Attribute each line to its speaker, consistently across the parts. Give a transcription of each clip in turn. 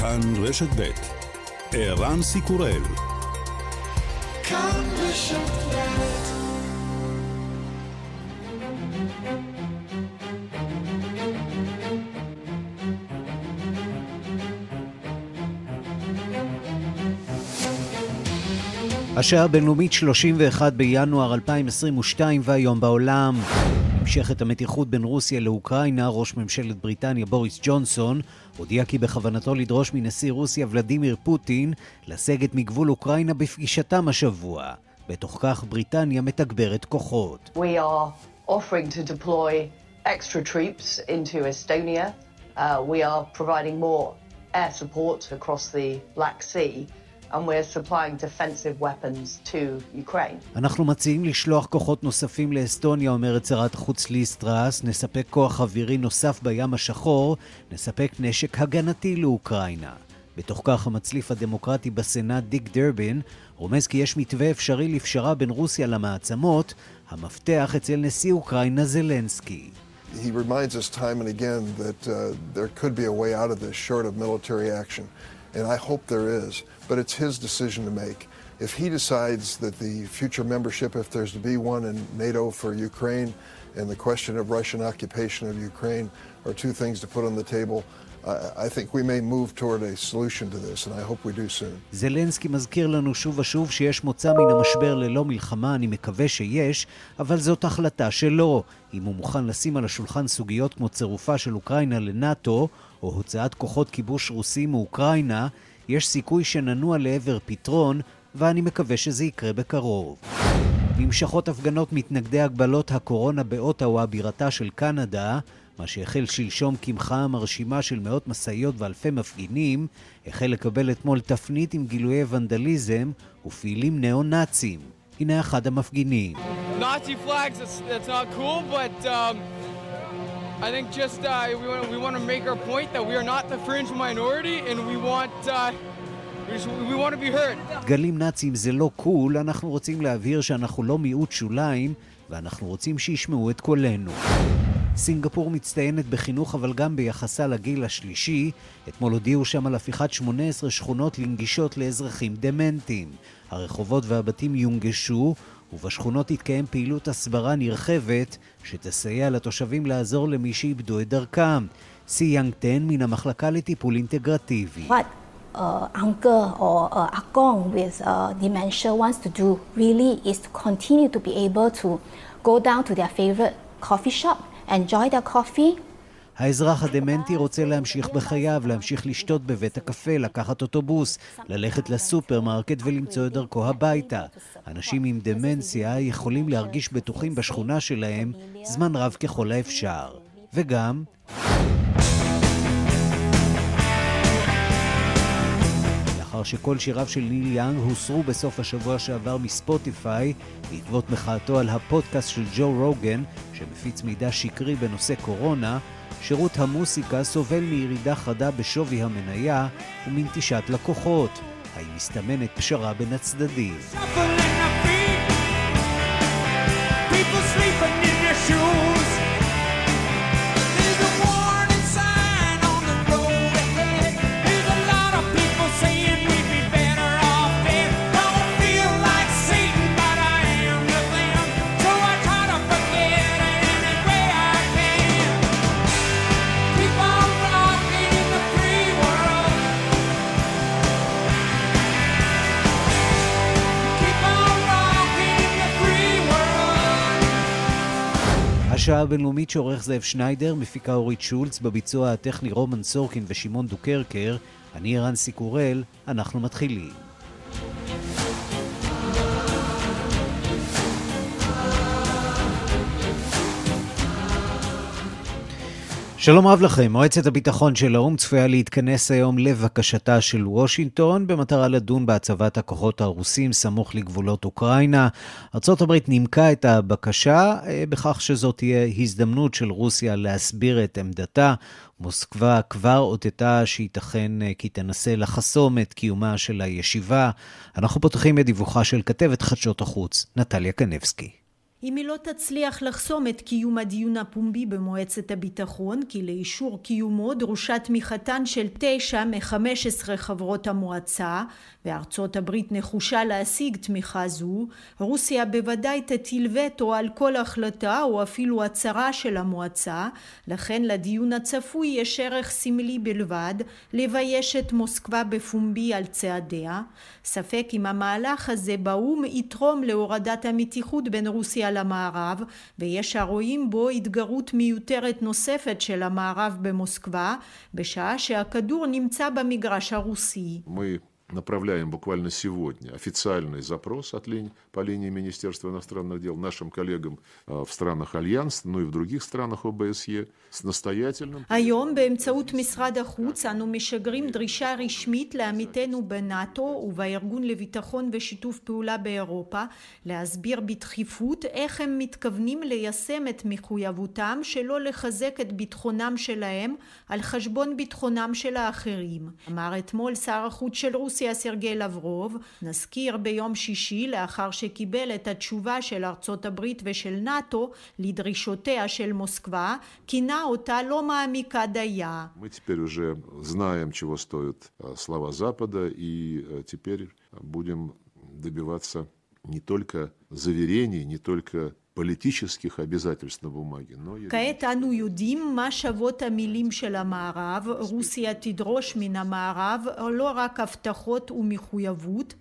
Speaker 1: כאן רשת ב' ערן סיקורל
Speaker 2: כאן רשת ב'
Speaker 3: השעה הבינלאומית 31 בינואר 2022 והיום בעולם. נמשכת המתיחות בין רוסיה לאוקראינה, ראש ממשלת בריטניה בוריס ג'ונסון הודיע כי בכוונתו לדרוש מנשיא רוסיה ולדימיר פוטין לסגת מגבול אוקראינה בפגישתם השבוע. בתוך כך בריטניה מתגברת כוחות.
Speaker 4: We are offering to deploy extra troops into Estonia. Uh, we are providing more air support across the Black Sea. And we're supplying defensive weapons to Ukraine.
Speaker 3: אנחנו מציעים לשלוח כוחות נוספים לאסטוניה, אומרת שרת החוץ ליסטרס, נספק כוח אווירי נוסף בים השחור, נספק נשק הגנתי לאוקראינה. בתוך כך המצליף הדמוקרטי בסנאט דיק דרבין רומז כי יש מתווה אפשרי לפשרה בין רוסיה למעצמות, המפתח אצל נשיא אוקראינה זלנסקי.
Speaker 5: He reminds us time and again that uh, there could be a way out of this short of military action. and I hope there is, but it's his decision to make. If he decides that the future membership, if there's to be one in NATO for Ukraine, and the question of Russian occupation of Ukraine are two things to put on the table, I think we may move toward a solution to this, and I hope we do soon.
Speaker 3: זלנסקי מזכיר לנו שוב ושוב שיש מוצא מן המשבר ללא מלחמה, אני מקווה שיש, אבל זאת החלטה שלו. אם הוא מוכן לשים על השולחן סוגיות כמו צירופה של אוקראינה לנאט"ו, או הוצאת כוחות כיבוש רוסים מאוקראינה, יש סיכוי שננוע לעבר פתרון, ואני מקווה שזה יקרה בקרוב. נמשכות הפגנות מתנגדי הגבלות הקורונה באוטאווה, בירתה של קנדה, מה שהחל שלשום כמחאה מרשימה של מאות משאיות ואלפי מפגינים, החל לקבל אתמול תפנית עם גילויי ונדליזם ופעילים ניאו-נאצים. הנה אחד המפגינים. Nazi flags, that's, not cool, but um, I think just uh, we want to make our point that we are not the fringe minority and we want... Uh, דגלים נאצים זה לא קול, אנחנו רוצים להבהיר שאנחנו לא מיעוט שוליים ואנחנו רוצים שישמעו את קולנו. סינגפור מצטיינת בחינוך אבל גם ביחסה לגיל השלישי. אתמול הודיעו שם על הפיכת 18 שכונות לנגישות לאזרחים דמנטיים. הרחובות והבתים יונגשו ובשכונות תתקיים פעילות הסברה נרחבת שתסייע לתושבים לעזור למי שאיבדו את דרכם. סי יאנג טן מן המחלקה לטיפול אינטגרטיבי. What uncle or uh, akong with uh, dementia wants to do really is to continue to be able to go down to their favorite coffee shop, enjoy their coffee, האזרח הדמנטי רוצה להמשיך בחייו, להמשיך לשתות בבית הקפה, לקחת אוטובוס, ללכת לסופרמרקט ולמצוא את דרכו הביתה. אנשים עם דמנציה יכולים להרגיש בטוחים בשכונה שלהם זמן רב ככל האפשר. וגם... לאחר שכל שיריו של ניל יאנג הוסרו בסוף השבוע שעבר מספוטיפיי בעקבות מחאתו על הפודקאסט של ג'ו רוגן, שמפיץ מידע שקרי בנושא קורונה, שירות המוסיקה סובל מירידה חדה בשווי המניה ומנטישת לקוחות. האם מסתמנת פשרה בין הצדדים? השעה הבינלאומית שעורך זאב שניידר, מפיקה אורית שולץ, בביצוע הטכני רומן סורקין ושמעון דוקרקר, אני ערן סיקורל, אנחנו מתחילים. שלום רב לכם, מועצת הביטחון של האו"ם צפויה להתכנס היום לבקשתה של וושינגטון במטרה לדון בהצבת הכוחות הרוסים סמוך לגבולות אוקראינה. ארה"ב נימקה את הבקשה אה, בכך שזאת תהיה הזדמנות של רוסיה להסביר את עמדתה. מוסקבה כבר אותתה שייתכן אה, כי תנסה לחסום את קיומה של הישיבה. אנחנו פותחים את דיווחה של כתבת חדשות החוץ, נטליה קנבסקי.
Speaker 6: אם היא לא תצליח לחסום את קיום הדיון הפומבי במועצת הביטחון, כי לאישור קיומו דרושה תמיכתן של תשע מחמש עשרה חברות המועצה, וארצות הברית נחושה להשיג תמיכה זו, רוסיה בוודאי תטיל וטו על כל החלטה או אפילו הצהרה של המועצה, לכן לדיון הצפוי יש ערך סמלי בלבד לבייש את מוסקבה בפומבי על צעדיה. ספק אם המהלך הזה באו"ם יתרום להורדת המתיחות בין רוסיה למערב, ויש הרואים בו התגרות מיותרת נוספת של המערב במוסקבה, בשעה שהכדור נמצא במגרש הרוסי.
Speaker 7: направляем буквально сегодня официальный запрос от линии, по линии Министерства иностранных дел нашим коллегам в странах Альянса, ну и в других странах ОБСЕ с настоятельным...
Speaker 6: היום באמצעות משרד החוץ אנו משגרים דרישה רשמית לעמיתנו בנאט"ו ובארגון לביטחון ושיתוף פעולה באירופה להסביר בדחיפות איך הם מתכוונים ליישם את מחויבותם שלא לחזק את ביטחונם שלהם על חשבון ביטחונם של האחרים. אמר אתמול שר החוץ של רוסיה רוסיה סרגי לברוב, נזכיר ביום שישי לאחר שקיבל את התשובה של ארצות הברית ושל נאט"ו לדרישותיה של מוסקבה, כינה
Speaker 7: Мы теперь уже знаем, чего стоят а, слова Запада, и а, теперь будем добиваться не только заверений, не только политических обязательств на бумаге, но...
Speaker 6: כעת אנו יודעים מה שוות המילים של המערב, רוסיה תדרוש מן המערב לא רק הבטחות ומחויבות,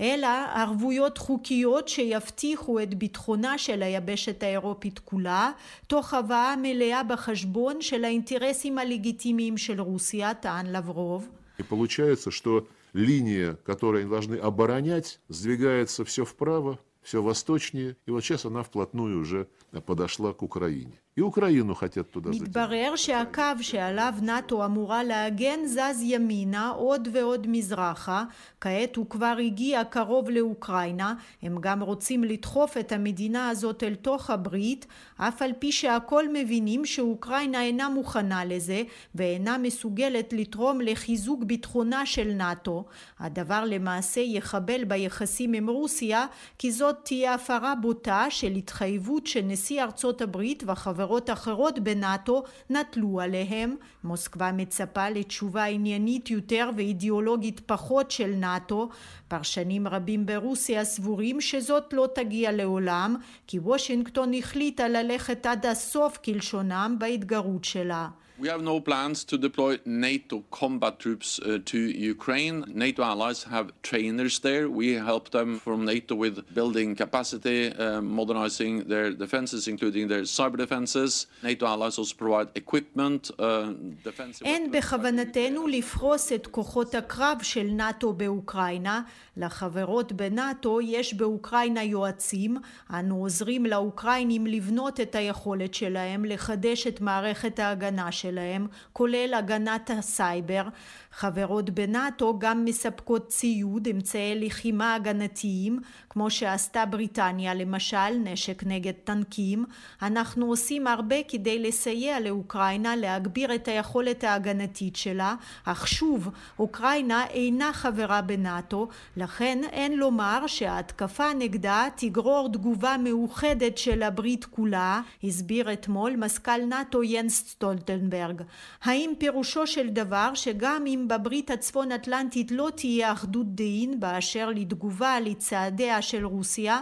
Speaker 6: אלא ערבויות חוקיות שיבטיחו את ביטחונה של היבשת האירופית כולה, תוך הבאה מלאה בחשבון של האינטרסים הלגיטימיים של רוסיה, טען לברוב.
Speaker 7: И получается, что линия, которую они должны оборонять, сдвигается все вправо, все восточнее, и вот сейчас она вплотную уже подошла к Украине. И Украину хотят туда
Speaker 6: מתברר שהקו שעליו נאט"ו אמורה להגן זז ימינה עוד ועוד מזרחה, כעת הוא כבר הגיע קרוב לאוקראינה, הם גם רוצים לדחוף את המדינה הזאת אל תוך הברית, אף על פי שהכל מבינים שאוקראינה אינה מוכנה לזה ואינה מסוגלת לתרום לחיזוק ביטחונה של נאט"ו. הדבר למעשה יחבל ביחסים עם רוסיה, כי זאת תהיה הפרה בוטה של התחייבות שנשיא ארצות הברית וחבר חברות אחרות בנאט"ו נטלו עליהם. מוסקבה מצפה לתשובה עניינית יותר ואידיאולוגית פחות של נאט"ו. פרשנים רבים ברוסיה סבורים שזאת לא תגיע לעולם, כי וושינגטון החליטה ללכת עד הסוף כלשונם בהתגרות שלה.
Speaker 8: We have no plans to deploy NATO combat troops uh, to Ukraine. NATO allies have trainers there. We help them from NATO with building capacity, uh, modernizing their defenses, including their cyber defenses. NATO allies also provide equipment, uh, defensive...
Speaker 6: אין בכוונתנו לפרוס את כוחות הקרב של נאט"ו באוקראינה. לחברות בנאט"ו יש באוקראינה יועצים. אנו עוזרים לאוקראינים לבנות את היכולת שלהם לחדש את מערכת ההגנה שלהם. שלהם, כולל הגנת הסייבר. חברות בנאט"ו גם מספקות ציוד, אמצעי לחימה הגנתיים, כמו שעשתה בריטניה למשל, נשק נגד טנקים. אנחנו עושים הרבה כדי לסייע לאוקראינה להגביר את היכולת ההגנתית שלה, אך שוב, אוקראינה אינה חברה בנאט"ו, לכן אין לומר שההתקפה נגדה תגרור תגובה מאוחדת של הברית כולה, הסביר אתמול מזכ"ל נאט"ו ינס סטולטנברג. האם פירושו של דבר שגם אם בברית הצפון אטלנטית לא תהיה אחדות דעים באשר לתגובה לצעדיה של רוסיה,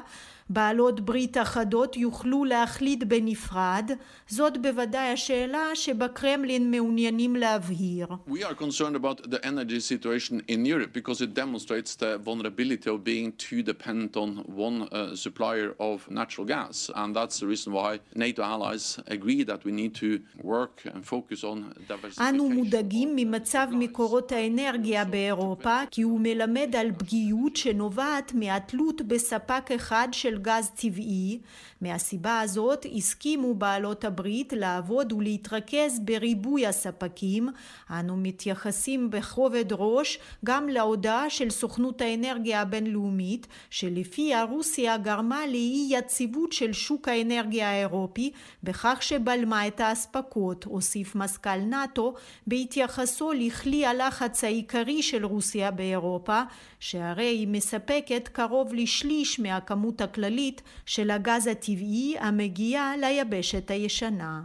Speaker 6: בעלות ברית אחדות יוכלו להחליט בנפרד, זאת בוודאי השאלה שבקרמלין מעוניינים להבהיר.
Speaker 8: We are concerned about the energy situation in Europe because it demonstrates the vulnerability of being too dependent on one uh, supplier of natural gas and that's the reason why NATO allies agree that we need to work and focus on diversification.
Speaker 6: אנו מודאגים ממצב מקורות האנרגיה באירופה כי הוא מלמד על פגיעות שנובעת מהתלות בספק אחד של גז טבעי. מהסיבה הזאת הסכימו בעלות הברית לעבוד ולהתרכז בריבוי הספקים. אנו מתייחסים בכובד ראש גם להודעה של סוכנות האנרגיה הבינלאומית שלפיה רוסיה גרמה לאי יציבות של שוק האנרגיה האירופי בכך שבלמה את האספקות, הוסיף מזכ"ל נאט"ו בהתייחסו לכלי הלחץ העיקרי של רוסיה באירופה שהרי היא מספקת קרוב לשליש מהכמות הכללית הכללית של הגז הטבעי המגיע ליבשת הישנה.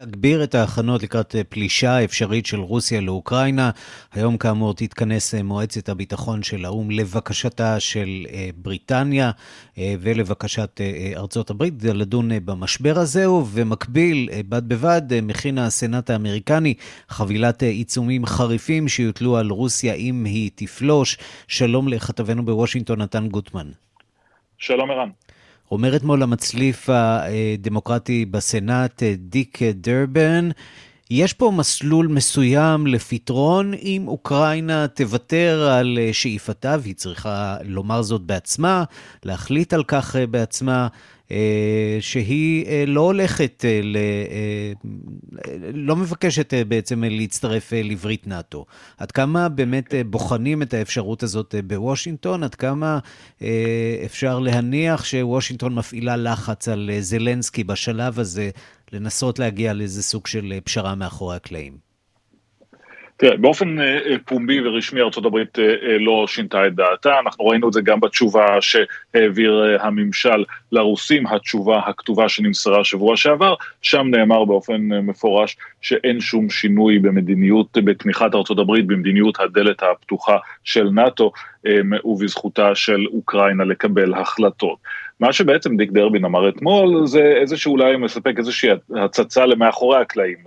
Speaker 3: להגביר את ההכנות לקראת אה, פלישה אפשרית של רוסיה לאוקראינה. היום כאמור תתכנס אה, מועצת הביטחון של האו"ם לבקשתה של אה, בריטניה ולבקשת ארצות הברית לדון במשבר הזה, ובמקביל, בד בבד, מכין הסנאט האמריקני חבילת עיצומים חריפים שיוטלו על רוסיה אם היא תפלוש. שלום לכתבנו בוושינגטון, נתן גוטמן.
Speaker 9: שלום ערן.
Speaker 3: אומר אתמול המצליף הדמוקרטי בסנאט, דיק דרבן, יש פה מסלול מסוים לפתרון אם אוקראינה תוותר על שאיפתה, והיא צריכה לומר זאת בעצמה, להחליט על כך בעצמה. אה, שהיא אה, לא הולכת, אה, לא מבקשת בעצם להצטרף לברית נאט"ו. עד כמה באמת בוחנים את האפשרות הזאת בוושינגטון? עד כמה אפשר להניח שוושינגטון מפעילה לחץ על זלנסקי בשלב הזה לנסות להגיע לאיזה סוג של פשרה מאחורי הקלעים?
Speaker 9: תראה, באופן אה, אה, פומבי ורשמי ארה"ב אה, לא שינתה את דעתה, אנחנו ראינו את זה גם בתשובה שהעביר הממשל לרוסים, התשובה הכתובה שנמסרה שבוע שעבר, שם נאמר באופן מפורש שאין שום שינוי במדיניות, בתמיכת ארה"ב, במדיניות הדלת הפתוחה של נאט"ו ובזכותה של אוקראינה לקבל החלטות. מה שבעצם דיק דרבין אמר אתמול זה איזה שאולי מספק איזושהי הצצה למאחורי הקלעים,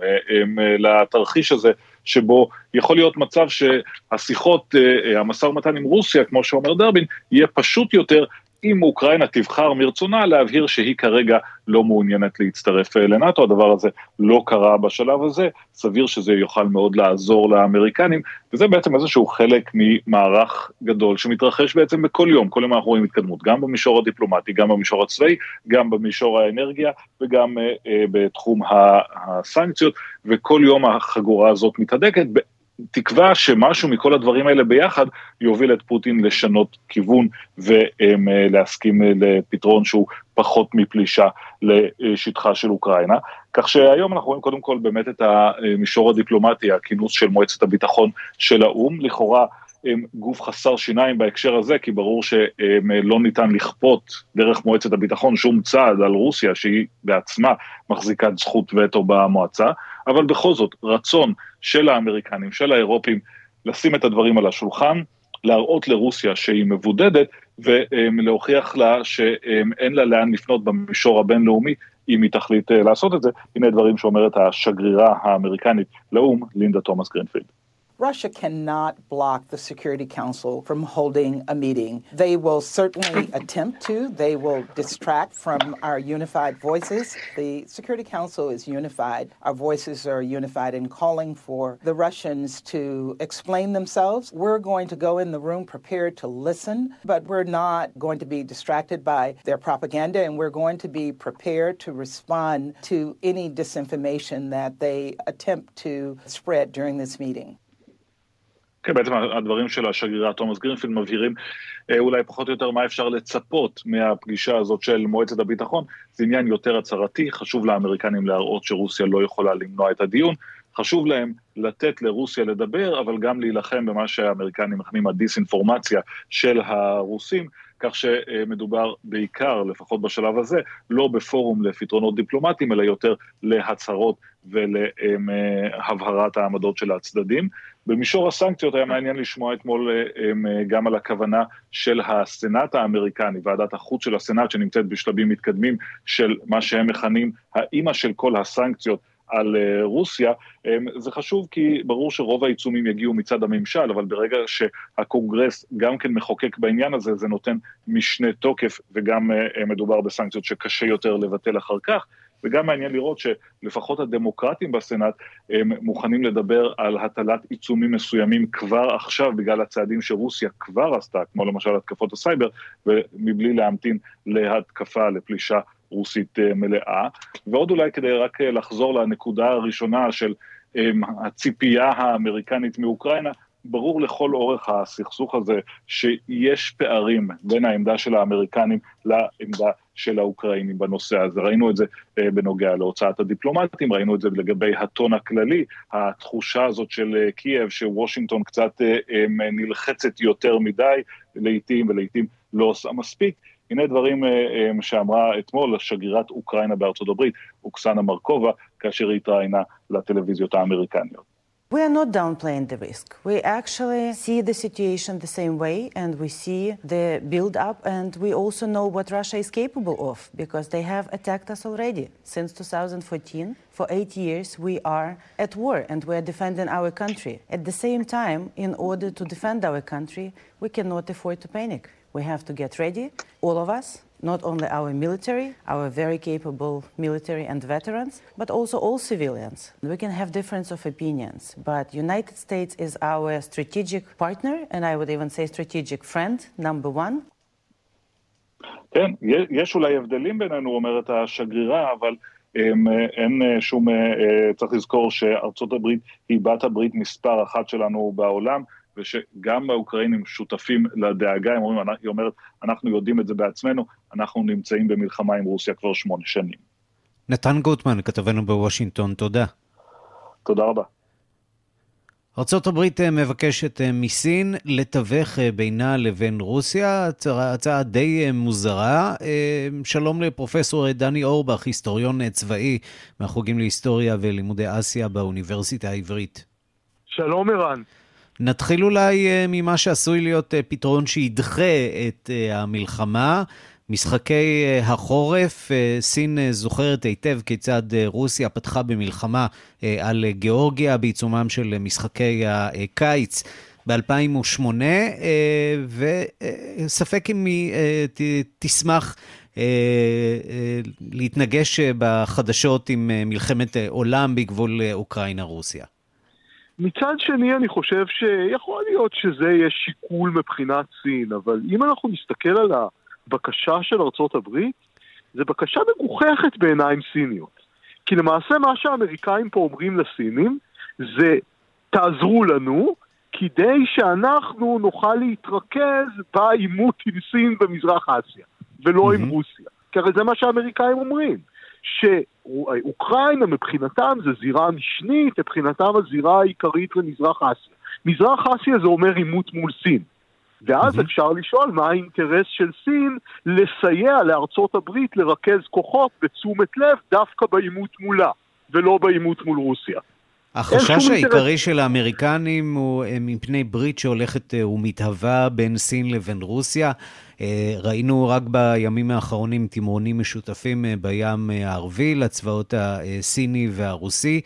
Speaker 9: לתרחיש הזה שבו יכול להיות מצב שהשיחות, אה, אה, המשא ומתן עם רוסיה, כמו שאומר דרבין, יהיה פשוט יותר אם אוקראינה תבחר מרצונה להבהיר שהיא כרגע לא מעוניינת להצטרף אה, לנאט"ו, הדבר הזה לא קרה בשלב הזה, סביר שזה יוכל מאוד לעזור לאמריקנים, וזה בעצם איזשהו חלק ממערך גדול שמתרחש בעצם בכל יום, כל יום אנחנו רואים התקדמות, גם במישור הדיפלומטי, גם במישור הצבאי, גם במישור האנרגיה וגם uh, uh, בתחום הסנקציות, וכל יום החגורה הזאת מתהדקת. תקווה שמשהו מכל הדברים האלה ביחד יוביל את פוטין לשנות כיוון ולהסכים לפתרון שהוא פחות מפלישה לשטחה של אוקראינה. כך שהיום אנחנו רואים קודם כל באמת את המישור הדיפלומטי, הכינוס של מועצת הביטחון של האו"ם, לכאורה הם גוף חסר שיניים בהקשר הזה, כי ברור שלא ניתן לכפות דרך מועצת הביטחון שום צעד על רוסיה, שהיא בעצמה מחזיקת זכות וטו במועצה, אבל בכל זאת, רצון של האמריקנים, של האירופים, לשים את הדברים על השולחן, להראות לרוסיה שהיא מבודדת, ולהוכיח לה שאין לה לאן לפנות במישור הבינלאומי, אם היא תחליט לעשות את זה. הנה דברים שאומרת השגרירה האמריקנית לאו"ם, לינדה תומאס גרינפילד.
Speaker 10: Russia cannot block the Security Council from holding a meeting. They will certainly attempt to. They will distract from our unified voices. The Security Council is unified. Our voices are unified in calling for the Russians to explain themselves. We're going to go in the room prepared to listen, but we're not going to be distracted by their propaganda, and we're going to be prepared to respond to any disinformation that they attempt to spread during this meeting.
Speaker 9: כן, בעצם הדברים של השגרירה תומאס גרינפילד מבהירים אה, אולי פחות או יותר מה אפשר לצפות מהפגישה הזאת של מועצת הביטחון. זה עניין יותר הצהרתי, חשוב לאמריקנים להראות שרוסיה לא יכולה למנוע את הדיון. חשוב להם לתת לרוסיה לדבר, אבל גם להילחם במה שהאמריקנים מכנים הדיסאינפורמציה של הרוסים, כך שמדובר בעיקר, לפחות בשלב הזה, לא בפורום לפתרונות דיפלומטיים, אלא יותר להצהרות ולהבהרת העמדות של הצדדים. במישור הסנקציות היה מעניין לשמוע אתמול אה, גם על הכוונה של הסנאט האמריקני, ועדת החוץ של הסנאט שנמצאת בשלבים מתקדמים של מה שהם מכנים האימא של כל הסנקציות על אה, רוסיה. זה חשוב כי ברור שרוב העיצומים יגיעו מצד הממשל, אבל ברגע שהקונגרס גם כן מחוקק בעניין הזה, זה נותן משנה תוקף וגם אה, מדובר בסנקציות שקשה יותר לבטל אחר כך. וגם מעניין לראות שלפחות הדמוקרטים בסנאט הם מוכנים לדבר על הטלת עיצומים מסוימים כבר עכשיו בגלל הצעדים שרוסיה כבר עשתה, כמו למשל התקפות הסייבר, ומבלי להמתין להתקפה, לפלישה רוסית אה, מלאה. ועוד אולי כדי רק אה, לחזור לנקודה הראשונה של הציפייה האמריקנית מאוקראינה, ברור לכל אורך הסכסוך הזה שיש פערים בין העמדה של האמריקנים לעמדה של האוקראינים בנושא הזה. ראינו את זה אה, בנוגע להוצאת הדיפלומטים, ראינו את זה לגבי הטון הכללי, התחושה הזאת של אה, קייב שוושינגטון קצת אה, נלחצת יותר מדי לעיתים ולעיתים לא עושה מספיק. הנה דברים שאמרה אתמול שגרירת אוקראינה בארצות הברית, אוקסנה מרקובה, כאשר היא התראיינה לטלוויזיות האמריקניות.
Speaker 11: We are not downplaying the risk. We actually see the situation the same way and we see the build up and we also know what Russia is capable of because they have attacked us already. Since 2014, for eight years, we are at war and we are defending our country. At the same time, in order to defend our country, we cannot afford to panic. We have to get ready, all of us, not only our military, our very capable military and veterans, but also all civilians. We can have difference of opinions, but United States is our strategic partner, and I would even say strategic friend, number one.
Speaker 9: כן, יש אולי הבדלים בינינו, אומרת השגרירה, אבל הם, אין שום, צריך לזכור שארצות הברית היא בת הברית מספר אחת שלנו בעולם, ושגם האוקראינים שותפים לדאגה, הם אומרים, היא אומרת, אנחנו יודעים את זה בעצמנו, אנחנו נמצאים במלחמה עם רוסיה כבר שמונה שנים.
Speaker 3: נתן גוטמן, כתבנו בוושינגטון, תודה.
Speaker 9: תודה רבה.
Speaker 3: ארה"ב מבקשת מסין לתווך בינה לבין רוסיה, הצעה די מוזרה. שלום לפרופסור דני אורבך, היסטוריון צבאי מהחוגים להיסטוריה ולימודי אסיה באוניברסיטה העברית.
Speaker 12: שלום ערן.
Speaker 3: נתחיל אולי ממה שעשוי להיות פתרון שידחה את המלחמה. משחקי החורף, סין זוכרת היטב כיצד רוסיה פתחה במלחמה על גיאורגיה בעיצומם של משחקי הקיץ ב-2008, וספק אם היא תשמח להתנגש בחדשות עם מלחמת עולם בגבול אוקראינה-רוסיה.
Speaker 12: מצד שני אני חושב שיכול להיות שזה יהיה שיקול מבחינת סין, אבל אם אנחנו נסתכל על הבקשה של ארצות הברית, זו בקשה מגוחכת בעיניים סיניות. כי למעשה מה שהאמריקאים פה אומרים לסינים זה תעזרו לנו כדי שאנחנו נוכל להתרכז בעימות עם סין במזרח אסיה, ולא mm-hmm. עם רוסיה. כי הרי זה מה שהאמריקאים אומרים. שאוקראינה מבחינתם זה זירה משנית, מבחינתם הזירה העיקרית למזרח אסיה. מזרח אסיה זה אומר עימות מול סין. ואז mm-hmm. אפשר לשאול מה האינטרס של סין לסייע לארצות הברית לרכז כוחות בתשומת לב דווקא בעימות מולה, ולא בעימות מול רוסיה.
Speaker 3: החשש העיקרי של האמריקנים הוא אה, מפני ברית שהולכת אה, ומתהווה בין סין לבין רוסיה. אה, ראינו רק בימים האחרונים תמרונים משותפים בים הערבי לצבאות הסיני והרוסי.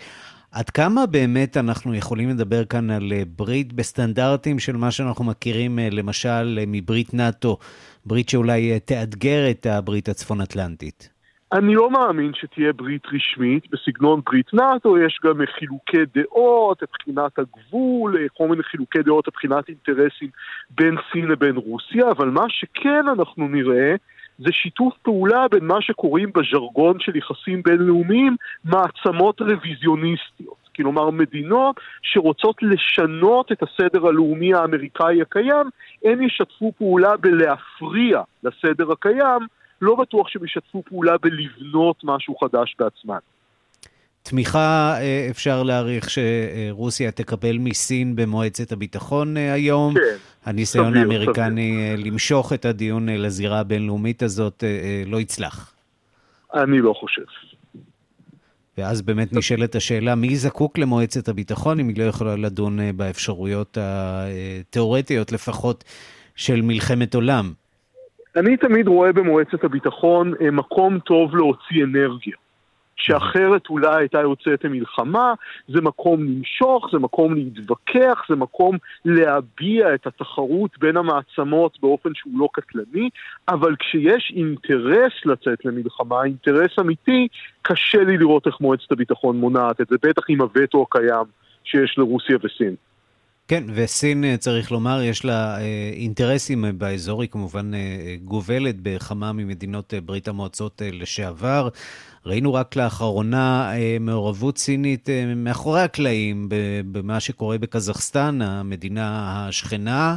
Speaker 3: עד כמה באמת אנחנו יכולים לדבר כאן על ברית בסטנדרטים של מה שאנחנו מכירים למשל מברית נאט"ו, ברית שאולי תאתגר את הברית הצפון-אטלנטית?
Speaker 12: אני לא מאמין שתהיה ברית רשמית בסגנון ברית נאט"ו, יש גם חילוקי דעות מבחינת הגבול, כל מיני חילוקי דעות מבחינת אינטרסים בין סין לבין רוסיה, אבל מה שכן אנחנו נראה זה שיתוף פעולה בין מה שקוראים בז'רגון של יחסים בינלאומיים מעצמות רוויזיוניסטיות. כלומר מדינות שרוצות לשנות את הסדר הלאומי האמריקאי הקיים, הן ישתפו פעולה בלהפריע לסדר הקיים לא בטוח שהם ישתפו פעולה בלבנות משהו חדש בעצמן.
Speaker 3: תמיכה אה, אפשר להעריך שרוסיה תקבל מסין במועצת הביטחון אה, היום.
Speaker 12: כן,
Speaker 3: הניסיון סביר, האמריקני סביר. למשוך את הדיון לזירה הבינלאומית הזאת אה, לא יצלח.
Speaker 12: אני לא חושב.
Speaker 3: ואז באמת נשאלת השאלה, מי זקוק למועצת הביטחון אם היא לא יכולה לדון באפשרויות התיאורטיות לפחות של מלחמת עולם?
Speaker 12: אני תמיד רואה במועצת הביטחון אה, מקום טוב להוציא אנרגיה. שאחרת אולי הייתה יוצאת למלחמה, זה מקום למשוך, זה מקום להתווכח, זה מקום להביע את התחרות בין המעצמות באופן שהוא לא קטלני, אבל כשיש אינטרס לצאת למלחמה, אינטרס אמיתי, קשה לי לראות איך מועצת הביטחון מונעת את זה, בטח עם הווטו הקיים שיש לרוסיה וסין.
Speaker 3: כן, וסין, אה, צריך לומר, יש לה אה, אינטרסים אה, באזור, היא כמובן גובלת בכמה ממדינות ברית המועצות לשעבר. ראינו רק לאחרונה מעורבות סינית מאחורי הקלעים במה שקורה בקזחסטן, המדינה השכנה.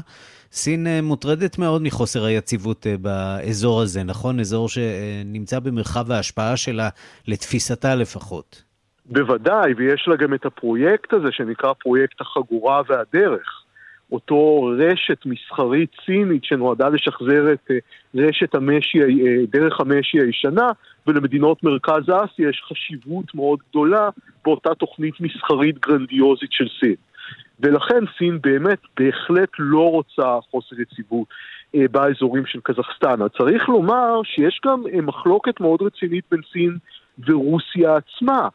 Speaker 3: סין מוטרדת מאוד מחוסר היציבות באזור הזה, נכון? אזור שנמצא במרחב ההשפעה שלה, לתפיסתה לפחות.
Speaker 12: בוודאי, ויש לה גם את הפרויקט הזה שנקרא פרויקט החגורה והדרך. אותו רשת מסחרית סינית שנועדה לשחזר את רשת המשי, דרך המשי הישנה, ולמדינות מרכז אסיה יש חשיבות מאוד גדולה באותה תוכנית מסחרית גרנדיוזית של סין. ולכן סין באמת בהחלט לא רוצה חוסר יציבות אה, באזורים של קזחסטן. צריך לומר שיש גם אה, מחלוקת מאוד רצינית בין סין ורוסיה עצמה.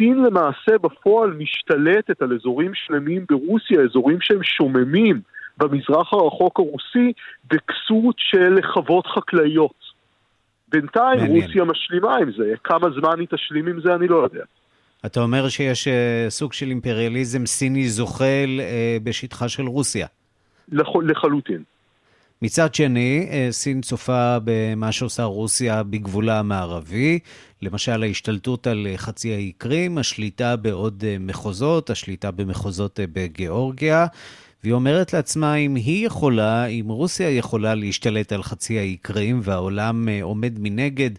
Speaker 12: סין למעשה בפועל משתלטת על אזורים שלמים ברוסיה, אזורים שהם שוממים במזרח הרחוק הרוסי, בכסות של חוות חקלאיות. בינתיים מעניין. רוסיה משלימה עם זה, כמה זמן היא תשלים עם זה אני לא יודע.
Speaker 3: אתה אומר שיש uh, סוג של אימפריאליזם סיני זוחל uh, בשטחה של רוסיה.
Speaker 12: לח... לחלוטין.
Speaker 3: מצד שני, uh, סין צופה במה שעושה רוסיה בגבולה המערבי, למשל ההשתלטות על חצי האי קרים, השליטה בעוד uh, מחוזות, השליטה במחוזות בגיאורגיה. והיא אומרת לעצמה, אם היא יכולה, אם רוסיה יכולה להשתלט על חצי האי קרים והעולם עומד מנגד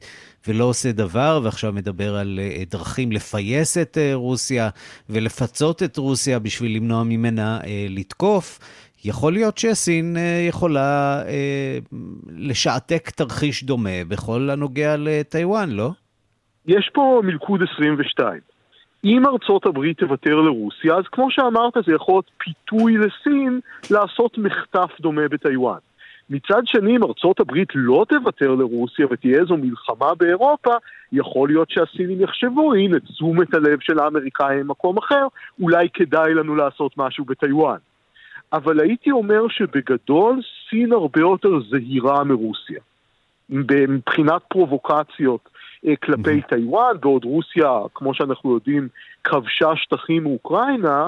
Speaker 3: ולא עושה דבר, ועכשיו מדבר על אה, דרכים לפייס את אה, רוסיה ולפצות את רוסיה בשביל למנוע ממנה אה, לתקוף. יכול להיות שסין יכולה לשעתק תרחיש דומה בכל הנוגע לטיוואן, לא?
Speaker 12: יש פה מלכוד 22. אם ארצות הברית תוותר לרוסיה, אז כמו שאמרת, זה יכול להיות פיתוי לסין לעשות מחטף דומה בטיוואן. מצד שני, אם ארצות הברית לא תוותר לרוסיה ותהיה איזו מלחמה באירופה, יכול להיות שהסינים יחשבו, הנה, תשומת הלב של האמריקאים במקום אחר, אולי כדאי לנו לעשות משהו בטיוואן. אבל הייתי אומר שבגדול סין הרבה יותר זהירה מרוסיה. מבחינת פרובוקציות אה, כלפי טיוואן, בעוד רוסיה, כמו שאנחנו יודעים, כבשה שטחים מאוקראינה,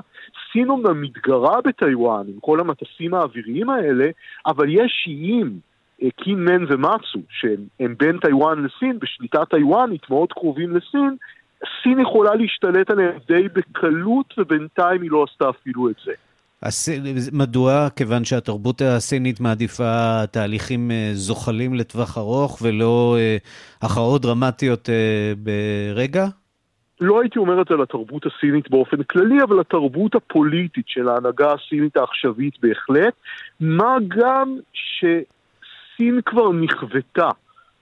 Speaker 12: סין אומנם מתגרה בטיוואן עם כל המטסים האוויריים האלה, אבל יש איים, אה, קין מן ומצו, שהם בין טיוואן לסין, בשליטה טיוואנית מאוד קרובים לסין, סין יכולה להשתלט עליהם די בקלות, ובינתיים היא לא עשתה אפילו את זה.
Speaker 3: מדוע? כיוון שהתרבות הסינית מעדיפה תהליכים אה, זוחלים לטווח ארוך ולא אה, הכרעות דרמטיות ברגע?
Speaker 12: לא הייתי אומר את זה לתרבות הסינית באופן כללי, אבל לתרבות הפוליטית של ההנהגה הסינית העכשווית בהחלט, מה גם שסין כבר נכוותה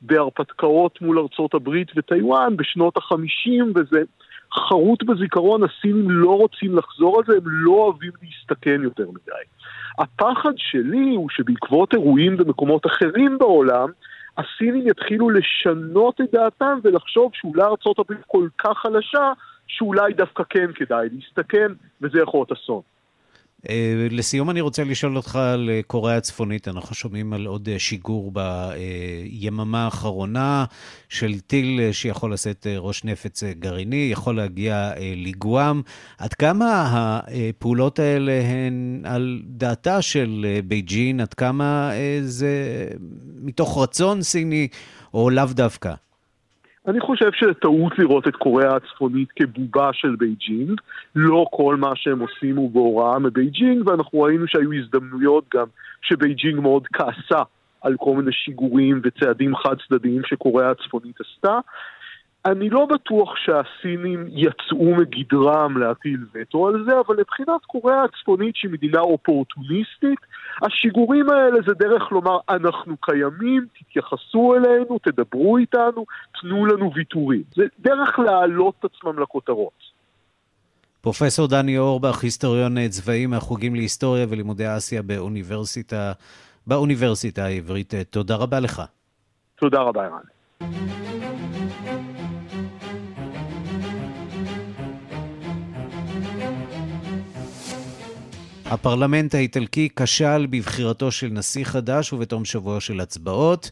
Speaker 12: בהרפתקאות מול ארצות הברית וטיוואן בשנות החמישים, וזה חרוט בזיכרון, הסינים לא רוצים לחזור על זה, הם לא אוהבים להסתכן יותר מדי. הפחד שלי הוא שבעקבות אירועים במקומות אחרים בעולם, הסינים יתחילו לשנות את דעתם ולחשוב שאולי ארה"ב כל כך חלשה, שאולי דווקא כן כדאי להסתכן, וזה יכול להיות אסון.
Speaker 3: אה, לסיום אני רוצה לשאול אותך על אה, קוריאה הצפונית. אנחנו שומעים על עוד אה, שיגור ביממה האחרונה של טיל שיכול לשאת ראש נפץ גרעיני, יכול להגיע לגואם. עד כמה הפעולות האלה הן על דעתה של בייג'ין? עד כמה זה מתוך רצון סיני או לאו דווקא?
Speaker 12: אני חושב שזה טעות לראות את קוריאה הצפונית כבובה של בייג'ינג. לא כל מה שהם עושים הוא בהוראה מבייג'ינג, ואנחנו ראינו שהיו הזדמנויות גם שבייג'ינג מאוד כעסה על כל מיני שיגורים וצעדים חד צדדיים שקוריאה הצפונית עשתה. אני לא בטוח שהסינים יצאו מגדרם להטיל וטו על זה, אבל מבחינת קוריאה הצפונית שהיא מדינה אופורטוניסטית, השיגורים האלה זה דרך לומר אנחנו קיימים, תתייחסו אלינו, תדברו איתנו, תנו לנו ויתורים. זה דרך להעלות את עצמם לכותרות.
Speaker 3: פרופסור דני אורבך, היסטוריון צבאי מהחוגים להיסטוריה ולימודי אסיה באוניברסיטה, באוניברסיטה העברית. תודה רבה לך.
Speaker 12: תודה רבה, ערן.
Speaker 3: הפרלמנט האיטלקי כשל בבחירתו של נשיא חדש ובתום שבוע של הצבעות.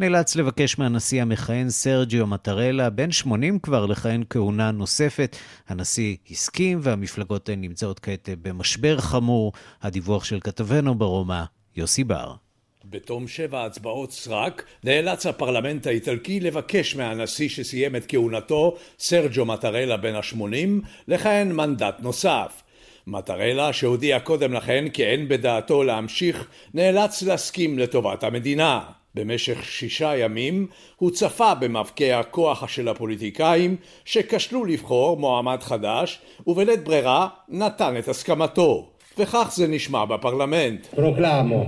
Speaker 3: נאלץ לבקש מהנשיא המכהן סרג'יו מטרלה, בן 80 כבר, לכהן כהונה נוספת. הנשיא הסכים והמפלגות נמצאות כעת במשבר חמור. הדיווח של כתבנו ברומא, יוסי בר.
Speaker 13: בתום שבע הצבעות סרק, נאלץ הפרלמנט האיטלקי לבקש מהנשיא שסיים את כהונתו, סרג'ו מטרלה בן ה-80, לכהן מנדט נוסף. מטרלה, שהודיע קודם לכן כי אין בדעתו להמשיך, נאלץ להסכים לטובת המדינה. במשך שישה ימים הוא צפה במבקי הכוח של הפוליטיקאים שכשלו לבחור מועמד חדש ובלית ברירה נתן את הסכמתו. וכך זה נשמע בפרלמנט.
Speaker 14: פרוקלמו,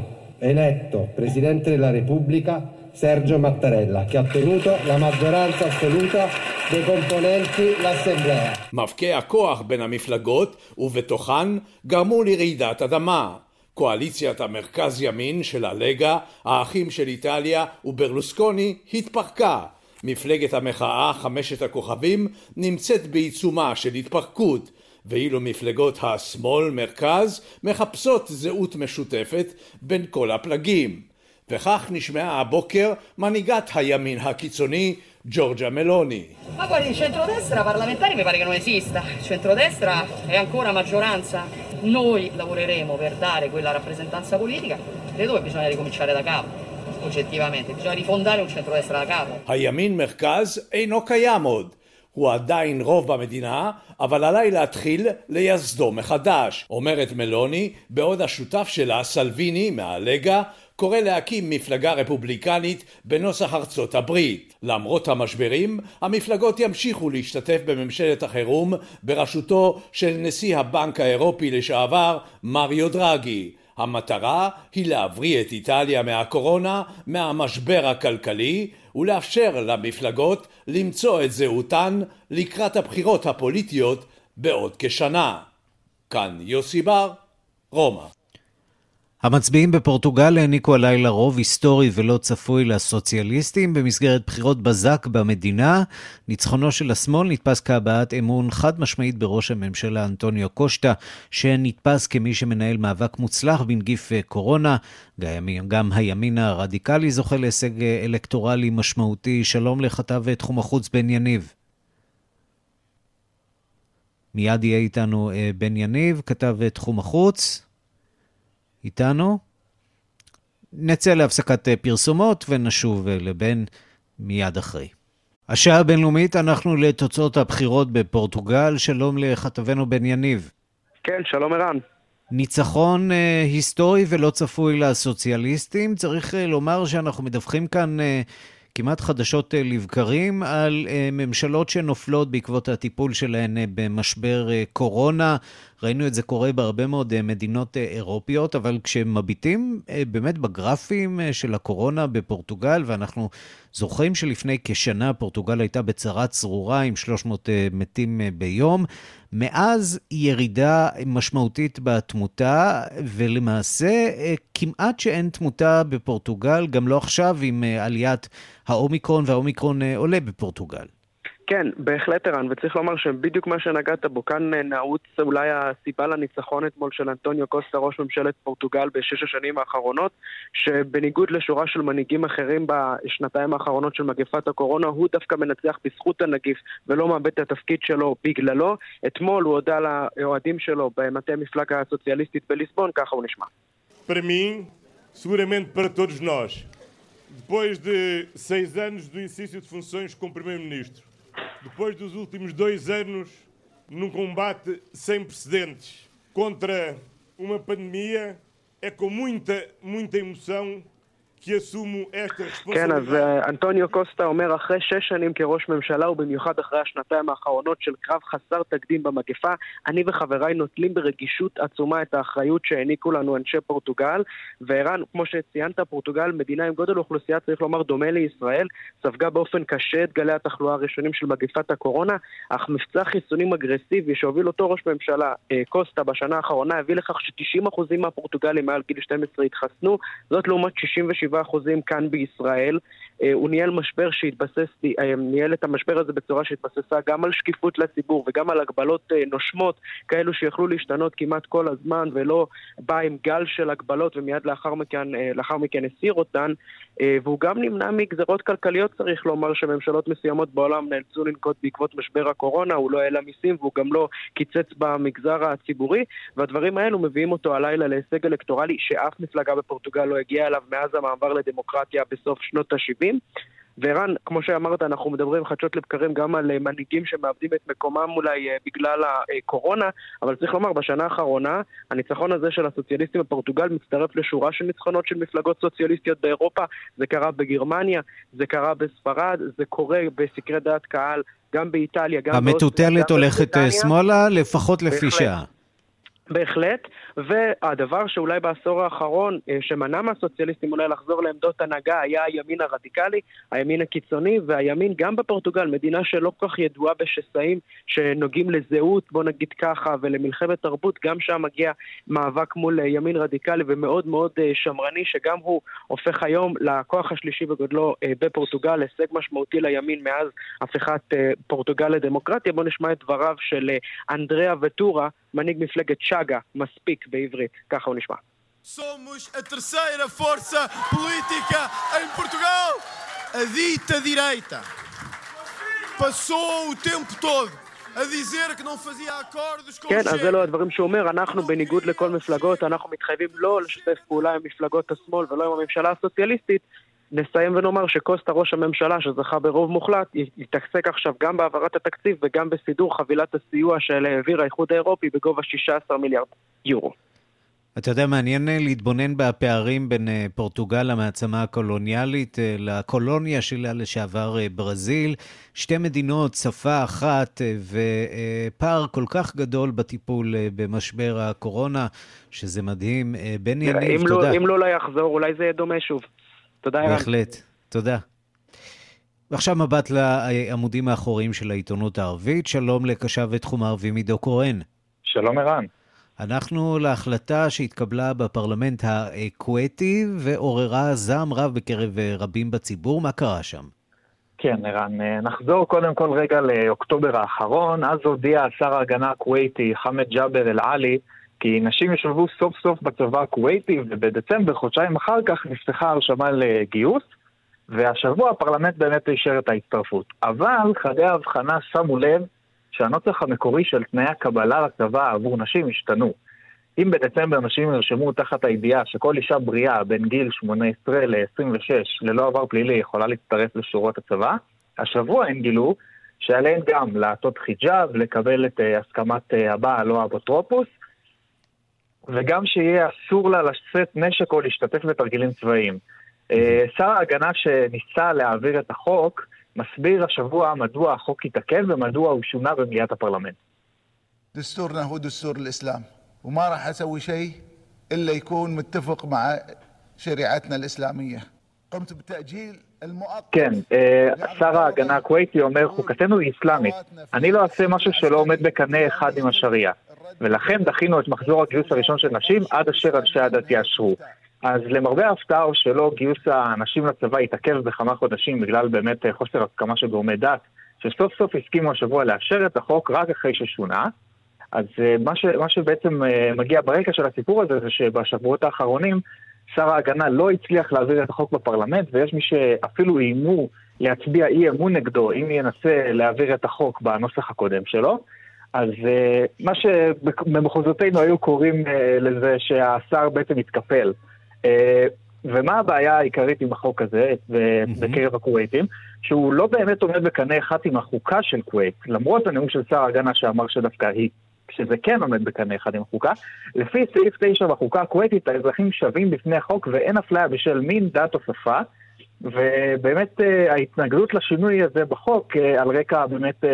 Speaker 14: Presidente della Repubblica Sergio Mattarella, che ha ottenuto la maggioranza assoluta dei componenti l'Assemblea.
Speaker 13: מאבקי הכוח בין המפלגות ובתוכן גרמו לרעידת אדמה. קואליציית המרכז ימין של הלגה, האחים של איטליה וברלוסקוני התפרקה. מפלגת המחאה חמשת הכוכבים נמצאת בעיצומה של התפרקות, ואילו מפלגות השמאל מרכז מחפשות זהות משותפת בין כל הפלגים. וכך נשמעה הבוקר מנהיגת הימין הקיצוני Giorgia Meloni.
Speaker 15: Ma guardi, il centrodestra parlamentare mi pare che non esista. Il centrodestra è ancora maggioranza. Noi lavoreremo per dare quella rappresentanza politica. Credo che bisogna ricominciare da capo. bisogna rifondare un centrodestra da capo.
Speaker 13: הימין מרכז אינו קיים עוד. הוא עדיין רוב במדינה, אבל עליי להתחיל לייסדו מחדש, אומרת מלוני, בעוד השותף שלה, סלוויני, מהלגה, קורא להקים מפלגה רפובליקנית בנוסח ארצות הברית. למרות המשברים, המפלגות ימשיכו להשתתף בממשלת החירום בראשותו של נשיא הבנק האירופי לשעבר מריו דרגי. המטרה היא להבריא את איטליה מהקורונה, מהמשבר הכלכלי, ולאפשר למפלגות למצוא את זהותן לקראת הבחירות הפוליטיות בעוד כשנה. כאן יוסי בר, רומא.
Speaker 3: המצביעים בפורטוגל העניקו הלילה רוב היסטורי ולא צפוי לסוציאליסטים במסגרת בחירות בזק במדינה. ניצחונו של השמאל נתפס כהבעת אמון חד משמעית בראש הממשלה אנטוניו קושטה, שנתפס כמי שמנהל מאבק מוצלח בנגיף קורונה. גם הימין הרדיקלי זוכה להישג אלקטורלי משמעותי. שלום לכתב תחום החוץ בן יניב. מיד יהיה איתנו אה, בן יניב, כתב תחום החוץ. איתנו. נצא להפסקת אה, פרסומות ונשוב אה, לבן מיד אחרי. השעה הבינלאומית, אנחנו לתוצאות הבחירות בפורטוגל. שלום לכתבנו בן יניב.
Speaker 16: כן, שלום ערן.
Speaker 3: ניצחון אה, היסטורי ולא צפוי לסוציאליסטים. צריך אה, לומר שאנחנו מדווחים כאן אה, כמעט חדשות אה, לבקרים על אה, ממשלות שנופלות בעקבות הטיפול שלהן אה, במשבר קורונה. ראינו את זה קורה בהרבה מאוד מדינות אירופיות, אבל כשמביטים באמת בגרפים של הקורונה בפורטוגל, ואנחנו זוכרים שלפני כשנה פורטוגל הייתה בצרה צרורה עם 300 מתים ביום, מאז ירידה משמעותית בתמותה, ולמעשה כמעט שאין תמותה בפורטוגל, גם לא עכשיו עם עליית האומיקרון, והאומיקרון עולה בפורטוגל.
Speaker 16: כן, בהחלט ערן, וצריך לומר שבדיוק מה שנגעת בו, כאן אה, נעוץ אולי הסיבה לניצחון אתמול של אנטוניו קוסטה, ראש ממשלת פורטוגל בשש השנים האחרונות, שבניגוד לשורה של מנהיגים אחרים בשנתיים האחרונות של מגפת הקורונה, הוא דווקא מנצח בזכות הנגיף ולא מאבד את התפקיד שלו בגללו. אתמול הוא הודה לאוהדים שלו במטה המפלגה הסוציאליסטית בליסבון, ככה הוא נשמע.
Speaker 17: Seguramente para todos nós, depois de seis anos do exercício de funções como Primeiro-Ministro, depois dos últimos dois anos num combate sem precedentes contra uma pandemia, é com muita, muita emoção
Speaker 16: כן, אז אה, אנטוניו קוסטה אומר אחרי שש שנים כראש ממשלה ובמיוחד אחרי השנתיים האחרונות של קרב חסר תקדים במגפה, אני וחבריי נוטלים ברגישות עצומה את האחריות שהעניקו לנו אנשי פורטוגל. וערן, כמו שציינת, פורטוגל, מדינה עם גודל אוכלוסייה, צריך לומר, דומה לישראל, ספגה באופן קשה את גלי התחלואה הראשונים של מגפת הקורונה, אך מבצע חיסונים אגרסיבי שהוביל אותו ראש ממשלה אה, קוסטה בשנה האחרונה הביא לכך ש-90% מהפורטוגלים מעל גיל 12 התחסנו, זאת לעומת 67 כאן בישראל. אה, הוא ניהל משבר שהתבסס, אה, ניהל את המשבר הזה בצורה שהתבססה גם על שקיפות לציבור וגם על הגבלות אה, נושמות, כאלו שיכלו להשתנות כמעט כל הזמן ולא בא עם גל של הגבלות ומיד לאחר מכן, לאחר מכן הסיר אותן. והוא גם נמנע מגזרות כלכליות, צריך לומר, שממשלות מסוימות בעולם נאלצו לנקוט בעקבות משבר הקורונה, הוא לא העלה מיסים והוא גם לא קיצץ במגזר הציבורי, והדברים האלו מביאים אותו הלילה להישג אלקטורלי שאף מפלגה בפורטוגל לא הגיעה אליו מאז המעבר לדמוקרטיה בסוף שנות ה-70. וערן, כמו שאמרת, אנחנו מדברים חדשות לבקרים גם על אה, מנהיגים שמאבדים את מקומם אולי אה, בגלל הקורונה, אבל צריך לומר, בשנה האחרונה, הניצחון הזה של הסוציאליסטים בפורטוגל מצטרף לשורה של ניצחונות של מפלגות סוציאליסטיות באירופה. זה קרה בגרמניה, זה קרה בספרד, זה קורה בסקרי דעת קהל גם באיטליה, גם
Speaker 3: באוסטריה. המטוטלת הולכת אה, שמאלה, לפחות לפי שעה.
Speaker 16: בהחלט, והדבר שאולי בעשור האחרון אה, שמנע מהסוציאליסטים אולי לחזור לעמדות הנהגה היה הימין הרדיקלי, הימין הקיצוני, והימין גם בפורטוגל, מדינה שלא כל כך ידועה בשסעים שנוגעים לזהות, בוא נגיד ככה, ולמלחמת תרבות, גם שם מגיע מאבק מול אה, ימין רדיקלי ומאוד מאוד אה, שמרני, שגם הוא הופך היום לכוח השלישי בגודלו בפורטוגל, הישג משמעותי לימין מאז הפיכת פורטוגל לדמוקרטיה. בואו נשמע את דבריו של אנדריאה וטורה, מנהיג מפלגת צ'אגה, מספיק בעברית, ככה הוא נשמע.
Speaker 18: Somos a terceira força política em Portugal. A dita direita passou o tempo todo a dizer que não fazia acordos com
Speaker 16: כן, אז אלו הדברים שהוא אומר, אנחנו בניגוד לכל מפלגות, אנחנו מתחייבים לא לשתף פעולה עם מפלגות השמאל ולא עם הממשלה הסוציאליסטית, נסיים ונאמר שקוסטה ראש הממשלה, שזכה ברוב מוחלט, יתעסק עכשיו גם בהעברת התקציב וגם בסידור חבילת הסיוע של העביר האיחוד האירופי בגובה 16 מיליארד יורו.
Speaker 3: אתה יודע, מעניין אה, להתבונן בפערים בין אה, פורטוגל, המעצמה הקולוניאלית, אה, לקולוניה שלה לשעבר ברזיל. שתי מדינות, שפה אחת, ופער כל כך גדול בטיפול במשבר הקורונה, שזה מדהים. בן יניב,
Speaker 16: לא- תודה. אם לא, לא יחזור, אולי זה יהיה דומה שוב. תודה, ערן.
Speaker 3: בהחלט, תודה. ועכשיו מבט לעמודים האחוריים של העיתונות הערבית. שלום לקשב ותחום הערבים עידו קורן.
Speaker 19: שלום ערן.
Speaker 3: אנחנו להחלטה שהתקבלה בפרלמנט הכווייטי ועוררה זעם רב בקרב רבים בציבור. מה קרה שם?
Speaker 19: כן, ערן, נחזור קודם כל רגע לאוקטובר האחרון. אז הודיע שר ההגנה הכווייטי חמד ג'אבר אל-עלי כי נשים ישולבו סוף סוף בצבא הכווייטי, ובדצמבר, חודשיים אחר כך, נפתחה הרשמה לגיוס, והשבוע הפרלמנט באמת אישר את ההצטרפות. אבל חדי ההבחנה שמו לב שהנוסח המקורי של תנאי הקבלה לצבא עבור נשים השתנו. אם בדצמבר נשים נרשמו תחת הידיעה שכל אישה בריאה בין גיל 18 ל-26 ללא עבר פלילי יכולה להצטרף לשורות הצבא, השבוע הם גילו שעליהן גם לעטות חיג'אב, לקבל את uh, הסכמת uh, הבעל או האפוטרופוס, וגם שיהיה אסור לה לשאת נשק או להשתתף בתרגילים צבאיים. אה, שר ההגנה שניסה להעביר את החוק, מסביר השבוע מדוע החוק התעכב ומדוע הוא שונה במליאת הפרלמנט.
Speaker 20: دستورنا هو دستور الإسلام وما راح أسوي شيء إلا يكون متفق مع شريعتنا الإسلامية قمت بتأجيل
Speaker 19: כן, אה, שר ההגנה הכווייתי אומר, חוקתנו היא אסלאמית. אני לא אעשה משהו שלא עומד בקנה אחד עם השריעה. ולכן דחינו את מחזור הגיוס הראשון של נשים עד אשר אנשי הדת יאשרו. אז למרבה ההפתעה או שלא, גיוס הנשים לצבא התעכב בכמה חודשים בגלל באמת חוסר הסכמה של גורמי דת, שסוף סוף הסכימו השבוע לאשר את החוק רק אחרי ששונה. אז אה, מה, ש, מה שבעצם אה, מגיע ברקע של הסיפור הזה זה שבשבועות האחרונים שר ההגנה לא הצליח להעביר את החוק בפרלמנט ויש מי שאפילו איימו להצביע אי אמון נגדו אם ינסה להעביר את החוק בנוסח הקודם שלו. אז uh, מה שבמחוזותינו היו קוראים uh, לזה שהשר בעצם התקפל. Uh, ומה הבעיה העיקרית עם החוק הזה בקרב הכווייטים? שהוא לא באמת עומד בקנה אחד עם החוקה של כווייט, למרות הנאום של שר ההגנה שאמר שדווקא היא, שזה כן עומד בקנה אחד עם החוקה. לפי סעיף 9 בחוקה הכווייטית, האזרחים שווים בפני החוק ואין אפליה בשל מין, דת או שפה. ובאמת ההתנגדות לשינוי הזה בחוק, על רקע באמת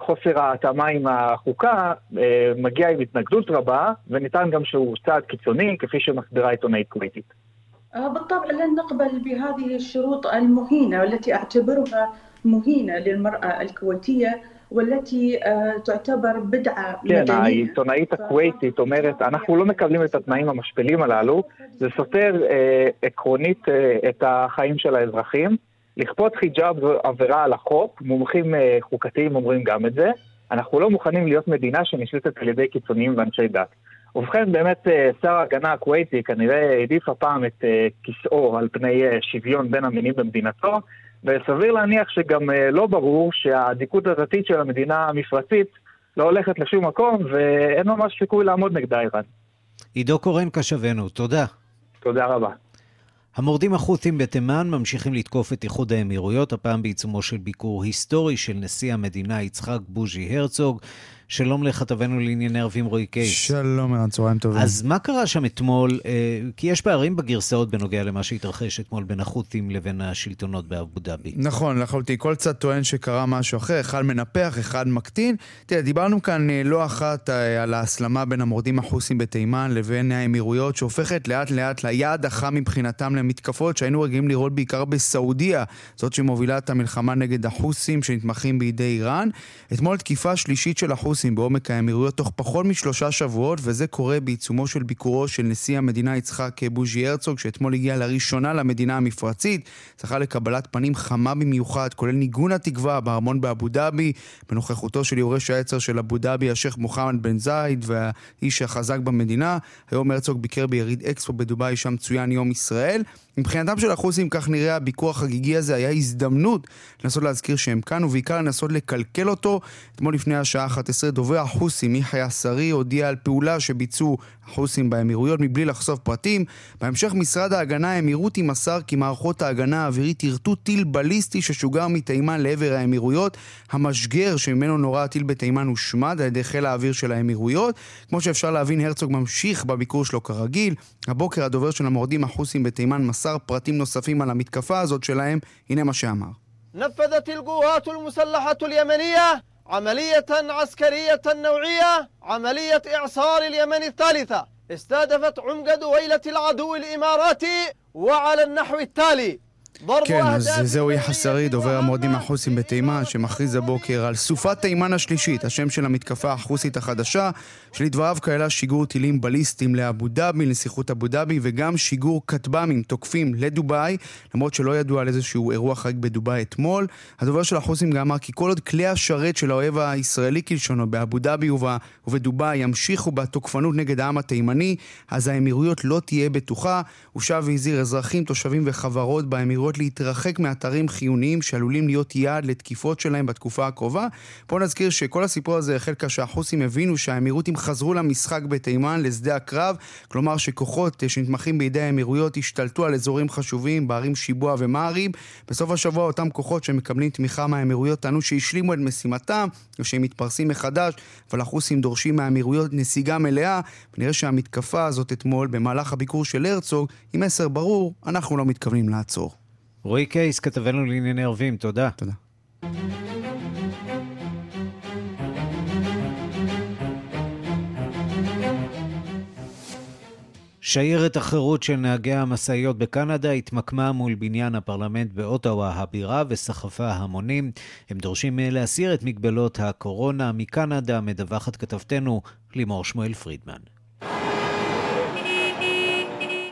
Speaker 19: חוסר ההתאמה עם החוקה אה, מגיע עם התנגדות רבה, ונטען גם שהוא צעד קיצוני, כפי שמסבירה עיתונאית כווייתית.
Speaker 21: بالطبع لن نقبل بهذه الشروط المهينة والتي أعتبرها مهينة للمرأة الكويتية والتي تعتبر بدعة
Speaker 19: כן, העיתונאית הכווייתית אומרת, אנחנו לא מקבלים את התנאים המשפילים הללו, זה סותר אה, עקרונית אה, את החיים של האזרחים. לכפות חיג'אב זו עבירה על החוק, מומחים אה, חוקתיים אומרים גם את זה. אנחנו לא מוכנים להיות מדינה שנשלטת על ידי קיצוניים ואנשי דת. ובכן, באמת אה, שר ההגנה הכווייתי כנראה העדיף הפעם את אה, כיסאו על פני שוויון בין המינים במדינתו, וסביר להניח שגם לא ברור שהאדיקות הדתית של המדינה המפרצית לא הולכת לשום מקום, ואין ממש סיכוי לעמוד נגדה איראן.
Speaker 3: עידו קורן קשבנו, תודה.
Speaker 19: תודה רבה.
Speaker 3: המורדים החות'ים בתימן ממשיכים לתקוף את איחוד האמירויות, הפעם בעיצומו של ביקור היסטורי של נשיא המדינה יצחק בוז'י הרצוג. שלום לכתבנו לענייני ערבים רועי קייס.
Speaker 22: שלום, ערן, צהריים טובים.
Speaker 3: אז מה קרה שם אתמול? אה, כי יש פערים בגרסאות בנוגע למה שהתרחש אתמול בין החות'ים לבין השלטונות באבו דאבי.
Speaker 22: נכון, לחלוטין. כל צד טוען שקרה משהו אחר, אחד מנפח, אחד מקטין. תראה, דיברנו כאן אה, לא אחת אה, על ההסלמה בין המורדים החות'ים בתימן לבין האמירויות, שהופכת לאט לאט ליעד החם מבחינתם למתקפות שהיינו רגילים לראות בעיקר בסעודיה, זאת שמובילה את המלחמה נגד החות'ים שנתמכים בידי איראן. אתמול תקיפה שלישית של החות'ים בעומק האמירויות תוך פחות משלושה שבועות, וזה קורה בעיצומו של ביקורו של נשיא המדינה יצחק בוז'י הרצוג, שאתמול הגיע לראשונה למדינה המפרצית. זכה לקבלת פנים חמה במיוחד, כולל ניגון התקווה בארמון באבו דאבי, בנוכחותו של יורש העצר של אבו דאבי, השייח' מוחמד בן זייד, והאיש החזק במדינה. היום הרצוג ביקר ביריד אקספו בדובאי, שם צוין יום ישראל. מבחינתם של החוסים, כך נראה הביקור החגיגי הזה, היה הזדמנות לנסות להזכיר שהם כאן, ובעיקר לנסות לקלקל אותו. אתמול לפני השעה 11, דובר החוסים, יחיא שרי, הודיע על פעולה שביצעו החוסים באמירויות מבלי לחשוף פרטים. בהמשך משרד ההגנה האמירותי מסר כי מערכות ההגנה האווירית יירטו טיל בליסטי ששוגר מתימן לעבר האמירויות. המשגר שממנו נורה הטיל בתימן הושמד על ידי חיל האוויר של האמירויות. כמו שאפשר להבין, הרצוג ממשיך בביקור שלו כרגיל. הבוקר הדובר של המורדים החוסים בתימן מסר פרטים נוספים על המתקפה הזאת שלהם. הנה מה שאמר.
Speaker 23: نفذت القوات المسلحة اليمنية عملية عسكرية نوعية عملية إعصار اليمن الثالثة استهدفت عمق دويلة العدو الإماراتي وعلى النحو التالي
Speaker 22: כן, אז זהו יחיא שרי, דובר המורדים החוסים בתימן, שמכריז הבוקר על סופת תימן השלישית, השם של המתקפה החוסית החדשה, שלדבריו כללה שיגור טילים בליסטיים לאבו דאבי, לנסיכות אבו דאבי, וגם שיגור כטב"מים תוקפים לדובאי, למרות שלא ידוע על איזשהו אירוע חריג בדובאי אתמול. הדובר של החוסים גם אמר כי כל עוד כלי השרת של האויב הישראלי כלשונו באבו דאבי ובדובאי ימשיכו בתוקפנות נגד העם התימני, אז האמירויות לא תהיה בטוחה. הוא שב והזהיר אזרחים, תושבים וחברות באמירויות להתרחק מאתרים חיוניים שעלולים להיות יעד לתקיפות שלהם בתקופה הקרובה. בואו נזכיר שכל הסיפור הזה החל כאשר החוסים הבינו שהאמירותים חזרו למשחק בתימן, לשדה הקרב, כלומר שכוחות שנתמכים בידי האמירויות השתלטו על אזורים חשובים בערים שיבוע ומעריב. בסוף השבוע אותם כוחות שמקבלים תמיכה מהאמירויות טענו שהשלימו את משימתם ושהם מתפרסים מחדש, אבל החוסים דורשים מהאמירויות נסיגה מלאה, ונראה שהמתקפה הזאת אתמול במהלך הביקור של הרצוג עם מסר ברור, אנחנו לא מתכוונים לעצור.
Speaker 3: רועי קייס, כתבנו לענייני ערבים, תודה.
Speaker 22: תודה.
Speaker 3: שיירת החירות של נהגי המשאיות בקנדה התמקמה מול בניין הפרלמנט באוטווה הבירה וסחפה המונים. הם דורשים להסיר את מגבלות הקורונה. מקנדה מדווחת כתבתנו לימור שמואל פרידמן.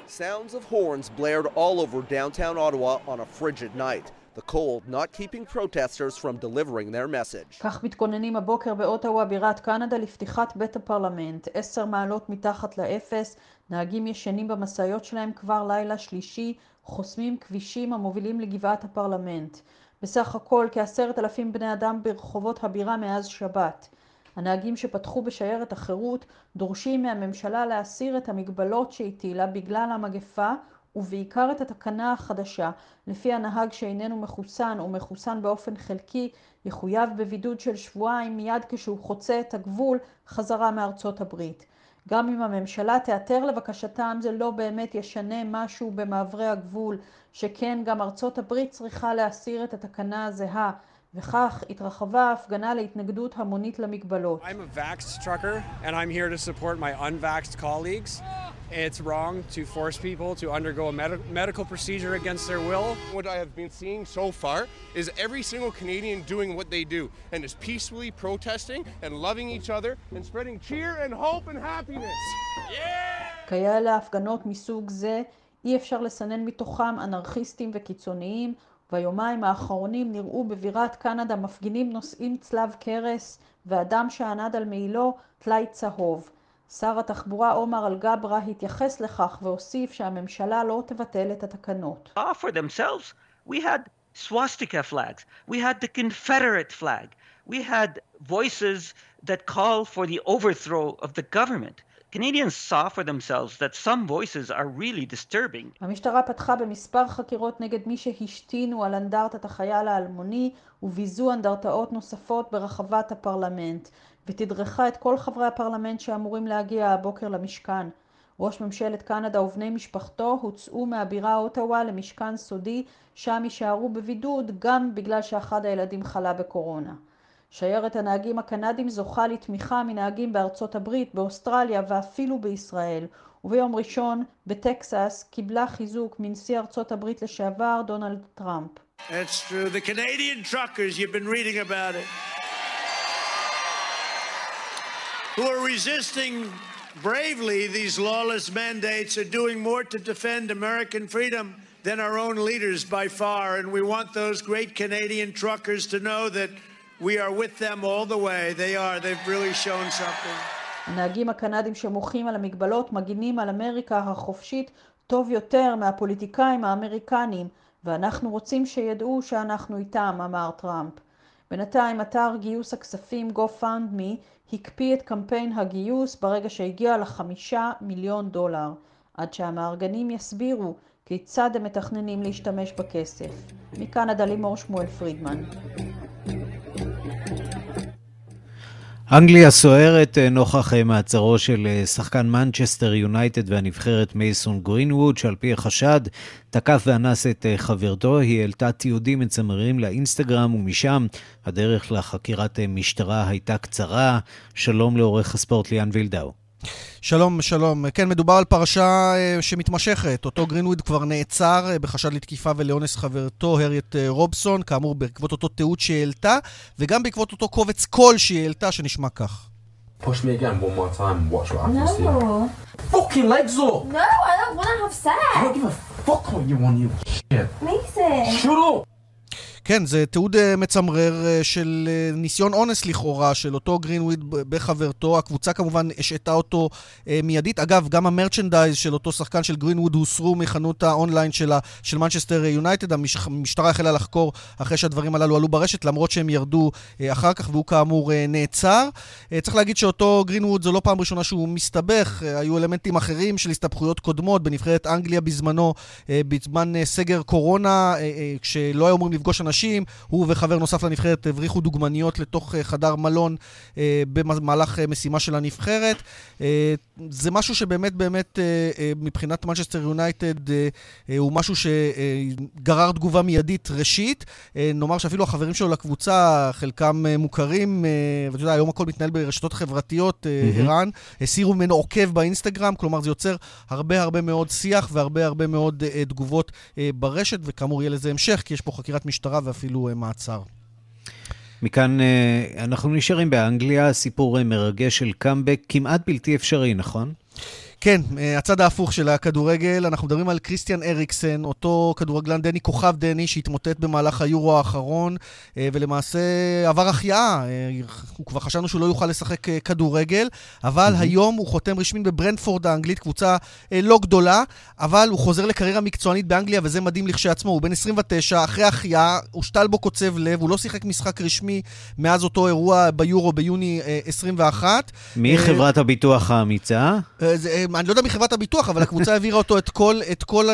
Speaker 24: Sounds of horns blared all over downtown Ottawa on a frigid night. The cold not keeping protesters from delivering their message.
Speaker 25: כך מתכוננים הבוקר באוטווה בירת קנדה לפתיחת בית הפרלמנט. עשר מעלות מתחת לאפס, נהגים ישנים במשאיות שלהם כבר לילה שלישי, חוסמים כבישים המובילים לגבעת הפרלמנט. בסך הכל כעשרת אלפים בני אדם ברחובות הבירה מאז שבת. הנהגים שפתחו בשיירת החירות דורשים מהממשלה להסיר את המגבלות שהטילה בגלל המגפה ובעיקר את התקנה החדשה לפי הנהג שאיננו מחוסן או מחוסן באופן חלקי יחויב בבידוד של שבועיים מיד כשהוא חוצה את הגבול חזרה מארצות הברית. גם אם הממשלה תיעתר לבקשתם זה לא באמת ישנה משהו במעברי הגבול שכן גם ארצות הברית צריכה להסיר את התקנה הזהה וכך התרחבה ההפגנה להתנגדות המונית למגבלות.
Speaker 26: I'm a vaxxed trucker and I'm here to support my unvaxxed colleagues. It's wrong to force people to undergo a med medical procedure against their will.
Speaker 27: What I have been seeing so far is every single Canadian doing what they do and is peacefully protesting and loving each other and spreading cheer and hope and happiness.
Speaker 25: מסוג זה אי אפשר לסנן מתוכם אנרכיסטים וקיצוניים ביומיים האחרונים נראו בבירת קנדה מפגינים נושאים צלב קרס ואדם שענד על מעילו טלאי צהוב. שר התחבורה עומר אלגברה התייחס לכך והוסיף שהממשלה לא תבטל את התקנות.
Speaker 28: for themselves. We had swastika flags. We had the Confederate flag. We had voices that call for the overthrow of the government. Canadians saw for themselves that some voices are really disturbing.
Speaker 25: המשטרה פתחה במספר חקירות נגד מי שהשתינו על אנדרטת החייל האלמוני וביזו אנדרטאות נוספות ברחבת הפרלמנט. ותדרכה את כל חברי הפרלמנט שאמורים להגיע הבוקר למשכן. ראש ממשלת קנדה ובני משפחתו הוצאו מהבירה אוטווה למשכן סודי, שם יישארו בבידוד גם בגלל שאחד הילדים חלה בקורונה. שיירת הנהגים הקנדים זוכה לתמיכה מנהגים בארצות הברית, באוסטרליה ואפילו בישראל, וביום ראשון בטקסס קיבלה חיזוק מנשיא ארצות הברית לשעבר דונלד טראמפ.
Speaker 29: That's true. The Canadian truckers, you've been reading about it, who are resisting bravely these lawless mandates, are doing more to defend American freedom than our own leaders by far. And we want those great Canadian truckers to know that we are with them all the way. They are. They've really shown something.
Speaker 25: הנהגים הקנדים שמוחים על המגבלות מגינים על אמריקה החופשית טוב יותר מהפוליטיקאים האמריקנים, ואנחנו רוצים שידעו שאנחנו איתם, אמר טראמפ. בינתיים אתר גיוס הכספים GoFundMe הקפיא את קמפיין הגיוס ברגע שהגיע לחמישה מיליון דולר, עד שהמארגנים יסבירו כיצד הם מתכננים להשתמש בכסף. מקנדה לימור שמואל פרידמן.
Speaker 3: אנגליה סוערת אה, נוכח אה, מעצרו של אה, שחקן מנצ'סטר יונייטד והנבחרת מייסון גרינווד, שעל פי החשד תקף ואנס את חברתו. היא העלתה תיעודים מצמררים לאינסטגרם, ומשם הדרך לחקירת משטרה הייתה קצרה. שלום לעורך הספורט ליאן וילדאו.
Speaker 30: שלום, שלום. כן, מדובר על פרשה uh, שמתמשכת. אותו גרינוויד כבר נעצר uh, בחשד לתקיפה ולאונס חברתו, הריאט uh, רובסון, כאמור בעקבות אותו תיעוד שהעלתה, וגם בעקבות אותו קובץ קול שהיא העלתה, שנשמע כך.
Speaker 31: push me again one more time watch what happens to you.
Speaker 32: No.
Speaker 31: Fucking legs up!
Speaker 32: No, I don't want to have sex.
Speaker 31: I don't give a fuck what you want, you shit.
Speaker 32: Mason.
Speaker 31: Shut up!
Speaker 30: כן, זה תיעוד אה, מצמרר אה, של אה, ניסיון אונס לכאורה של אותו גרינוויד בחברתו. הקבוצה כמובן השעתה אותו מיידית. אגב, גם ה merchandise של אותו שחקן של גרינוויד הוסרו מחנות האונליין שלה, של מנצ'סטר יונייטד. המשטרה החלה לחקור אחרי שהדברים הללו עלו ברשת, למרות שהם ירדו אחר כך, והוא כאמור נעצר. צריך להגיד שאותו גרינוויד זו לא פעם ראשונה שהוא מסתבך. היו אלמנטים אחרים של הסתבכויות קודמות בנבחרת אנגליה בזמנו, בזמן סגר קורונה, כשלא היו אמורים לפגוש אנשים. אנשים. הוא וחבר נוסף לנבחרת הבריחו דוגמניות לתוך אה, חדר מלון אה, במהלך אה, משימה של הנבחרת. זה משהו שבאמת באמת מבחינת מנצ'סטר יונייטד הוא משהו שגרר תגובה מיידית ראשית. נאמר שאפילו החברים שלו לקבוצה, חלקם מוכרים, ואתה יודע, היום הכל מתנהל ברשתות חברתיות, ערן, mm-hmm. הסירו ממנו עוקב באינסטגרם, כלומר זה יוצר הרבה הרבה מאוד שיח והרבה הרבה מאוד תגובות ברשת, וכאמור יהיה לזה המשך, כי יש פה חקירת משטרה ואפילו מעצר.
Speaker 3: מכאן אנחנו נשארים באנגליה, סיפור מרגש של קאמבק כמעט בלתי אפשרי, נכון?
Speaker 30: כן, הצד ההפוך של הכדורגל, אנחנו מדברים על כריסטיאן אריקסן, אותו כדורגלן דני, כוכב דני, שהתמוטט במהלך היורו האחרון, ולמעשה עבר החייאה. הוא כבר חשבנו שהוא לא יוכל לשחק כדורגל, אבל mm-hmm. היום הוא חותם רשמית בברנדפורד האנגלית, קבוצה לא גדולה, אבל הוא חוזר לקריירה מקצוענית באנגליה, וזה מדהים לכשעצמו. הוא בן 29, אחרי החייאה, הושתל בו קוצב לב, הוא לא שיחק משחק רשמי מאז אותו אירוע ביורו ביוני 21.
Speaker 3: מי חברת הביטוח האמיצה?
Speaker 30: אני לא יודע מחברת הביטוח, אבל הקבוצה העבירה אותו את כל, את כל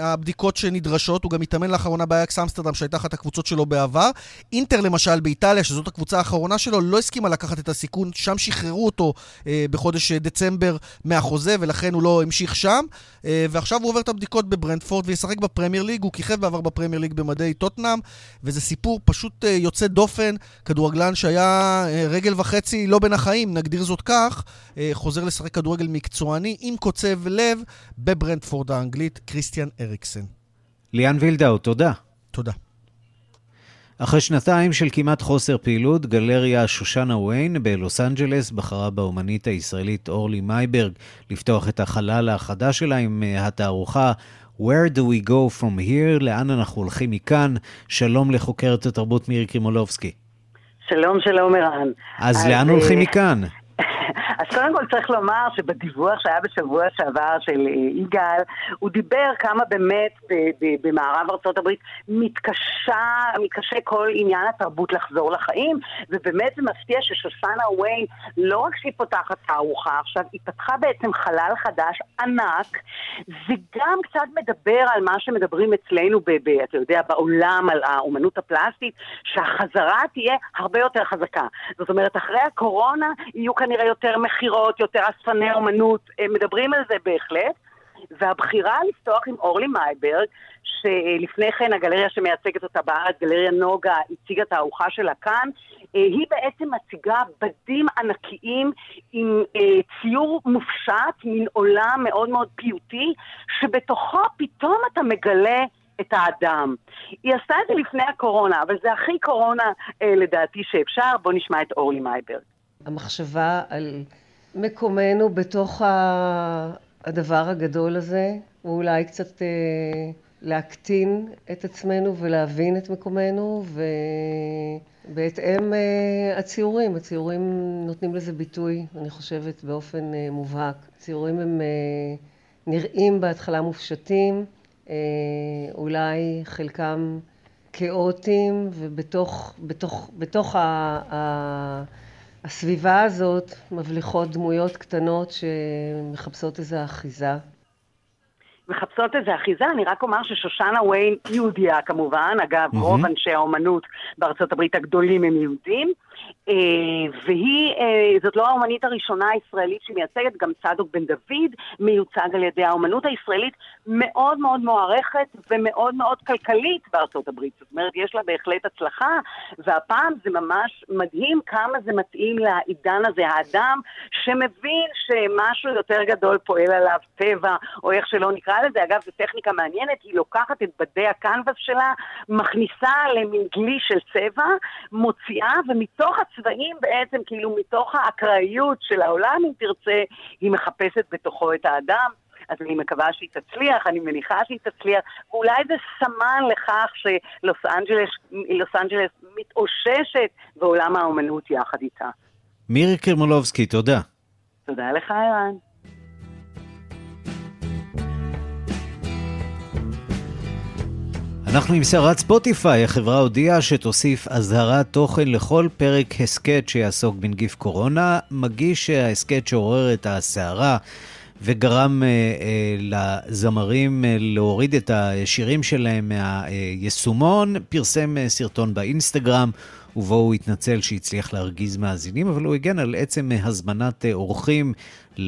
Speaker 30: הבדיקות שנדרשות. הוא גם התאמן לאחרונה באייקס אמסטרדם, שהייתה אחת הקבוצות שלו בעבר. אינטר למשל באיטליה, שזאת הקבוצה האחרונה שלו, לא הסכימה לקחת את הסיכון. שם שחררו אותו אה, בחודש דצמבר מהחוזה, ולכן הוא לא המשיך שם. אה, ועכשיו הוא עובר את הבדיקות בברנטפורד וישחק בפרמייר ליג. הוא כיכב בעבר בפרמייר ליג במדי טוטנאם, וזה סיפור פשוט אה, יוצא דופן. כדורגלן שהיה אה, רגל וחצי לא בין החיים, נגדיר זאת כך, אה, חוזר לשחק כדורגל מקצועני. עם קוצב לב בברנטפורד האנגלית, כריסטיאן אריקסן.
Speaker 3: ליאן וילדאו, תודה.
Speaker 30: תודה.
Speaker 3: אחרי שנתיים של כמעט חוסר פעילות, גלריה שושנה ויין בלוס אנג'לס בחרה באומנית הישראלית אורלי מייברג לפתוח את החלל החדש שלה עם אה, התערוכה Where do we go from here? לאן אנחנו הולכים מכאן? שלום לחוקרת התרבות מירי קרימולובסקי.
Speaker 33: שלום, שלום ערן.
Speaker 3: אז, אז לאן הולכים מכאן?
Speaker 34: אז קודם כל צריך לומר שבדיווח שהיה בשבוע שעבר של אה, יגאל, הוא דיבר כמה באמת במערב ארה"ב מתקשה, מתקשה כל עניין התרבות לחזור לחיים, ובאמת זה מפתיע ששושנה וויין, לא רק שהיא פותחת תערוכה עכשיו, היא פתחה בעצם חלל חדש ענק, זה גם קצת מדבר על מה שמדברים אצלנו, ב, ב, אתה יודע, בעולם, על האומנות הפלסטית, שהחזרה תהיה הרבה יותר חזקה. זאת אומרת, אחרי הקורונה יהיו כנראה יותר מכירות, יותר אספני אומנות, מדברים על זה בהחלט. והבחירה לפתוח עם אורלי מייברג, שלפני כן הגלריה שמייצגת אותה בארץ, גלריה נוגה, הציגה את הארוחה שלה כאן, אה, היא בעצם מציגה בדים ענקיים עם אה, ציור מופשט, מין עולם מאוד מאוד פיוטי, שבתוכו פתאום אתה מגלה את האדם. היא עשתה את זה לפני הקורונה, אבל זה הכי קורונה אה, לדעתי שאפשר. בואו נשמע את אורלי מייברג.
Speaker 33: המחשבה על מקומנו בתוך הדבר הגדול הזה, ואולי קצת אה, להקטין את עצמנו ולהבין את מקומנו, ובהתאם אה, הציורים, הציורים נותנים לזה ביטוי, אני חושבת, באופן אה, מובהק. הציורים הם נראים בהתחלה מופשטים, אולי חלקם כאוטיים, ובתוך בתוך, בתוך ה, הסביבה הזאת מבליחות דמויות קטנות שמחפשות איזו אחיזה.
Speaker 34: מחפשות איזה אחיזה, אני רק אומר ששושנה וויין יהודייה כמובן, אגב, mm-hmm. רוב אנשי האומנות בארצות הברית הגדולים הם יהודים, והיא, אה, זאת לא האומנית הראשונה הישראלית שמייצגת, גם צדוק בן דוד מיוצג על ידי האומנות הישראלית, מאוד מאוד מוערכת ומאוד מאוד כלכלית בארצות הברית. זאת אומרת, יש לה בהחלט הצלחה, והפעם זה ממש מדהים כמה זה מתאים לעידן הזה, האדם שמבין שמשהו יותר גדול פועל עליו טבע, או איך שלא נקרא לזה. אגב, זו טכניקה מעניינת, היא לוקחת את בדי הקנבס שלה, מכניסה למין גלי של צבע, מוציאה, ומתוך... מתוך הצבעים בעצם, כאילו מתוך האקראיות של העולם, אם תרצה, היא מחפשת בתוכו את האדם. אז אני מקווה שהיא תצליח, אני מניחה שהיא תצליח, ואולי זה סמן לכך שלוס אנג'לס, אנג'לס מתאוששת בעולם האומנות יחד איתה.
Speaker 3: מירי קרמולובסקי, תודה.
Speaker 34: תודה לך, ערן.
Speaker 3: אנחנו עם סערת ספוטיפיי, החברה הודיעה שתוסיף אזהרת תוכן לכל פרק הסכת שיעסוק בנגיף קורונה. מגיש ההסכת שעורר את הסערה וגרם אה, אה, לזמרים אה, להוריד את השירים שלהם מהיישומון, פרסם אה, סרטון באינסטגרם. ובו הוא התנצל שהצליח להרגיז מאזינים, אבל הוא הגן על עצם הזמנת אה, אורחים. אה,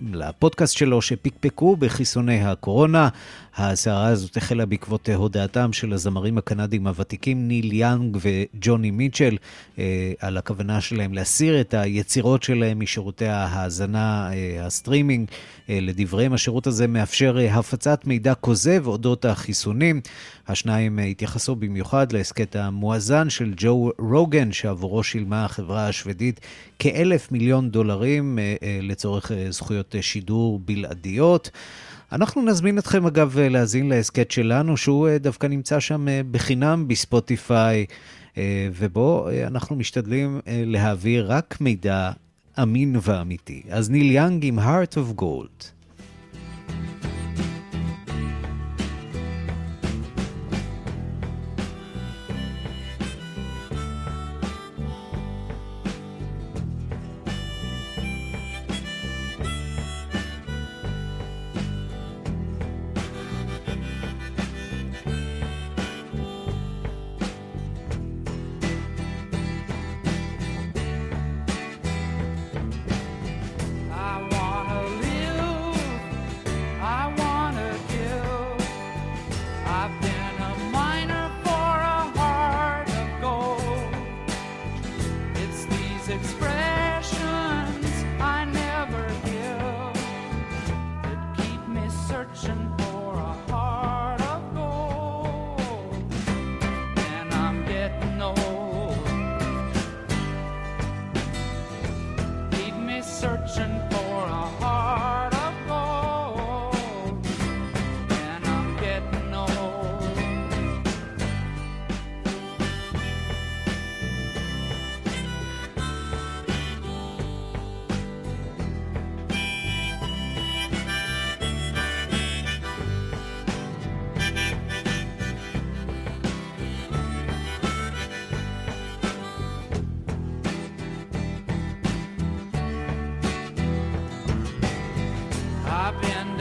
Speaker 3: לפודקאסט שלו שפקפקו בחיסוני הקורונה. הסערה הזאת החלה בעקבות הודעתם של הזמרים הקנדים הוותיקים ניל יאנג וג'וני מיטשל אה, על הכוונה שלהם להסיר את היצירות שלהם משירותי ההאזנה, אה, הסטרימינג. אה, לדבריהם השירות הזה מאפשר אה, הפצת מידע כוזב אודות החיסונים. השניים אה, התייחסו במיוחד להסכת המואזן של ג'ו רוגן, שעבורו שילמה החברה השוודית כאלף מיליון דולרים אה, אה, לצורך אה, זכויות אה, שידור בלעדיות. אנחנו נזמין אתכם אגב להאזין להסכת שלנו, שהוא אה, דווקא נמצא שם אה, בחינם בספוטיפיי, אה, ובו אנחנו משתדלים להעביר רק מידע אמין ואמיתי. אז ניל יאנג עם heart of gold.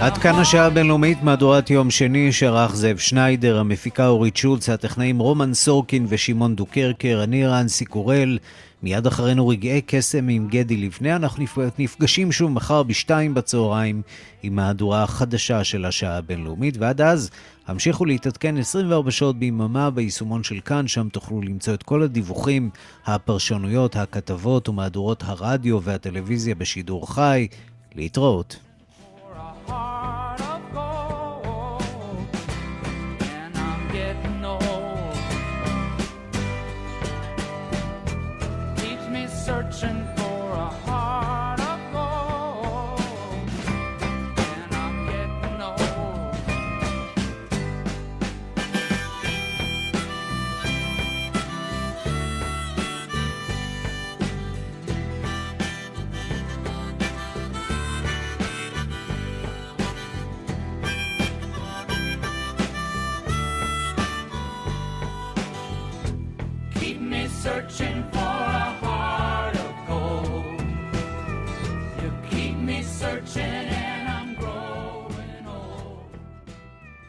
Speaker 3: עד כאן השעה הבינלאומית, מהדורת יום שני שערך זאב שניידר, המפיקה אורית שולץ, הטכנאים רומן סורקין ושמעון דוקרקר, אני רנסי קורל. מיד אחרינו רגעי קסם עם גדי לבנה, אנחנו נפגשים שוב מחר בשתיים בצהריים עם מהדורה החדשה של השעה הבינלאומית, ועד אז המשיכו להתעדכן 24 שעות ביממה ביישומון של כאן, שם תוכלו למצוא את כל הדיווחים, הפרשנויות, הכתבות ומהדורות הרדיו והטלוויזיה בשידור חי. להתראות. Heart.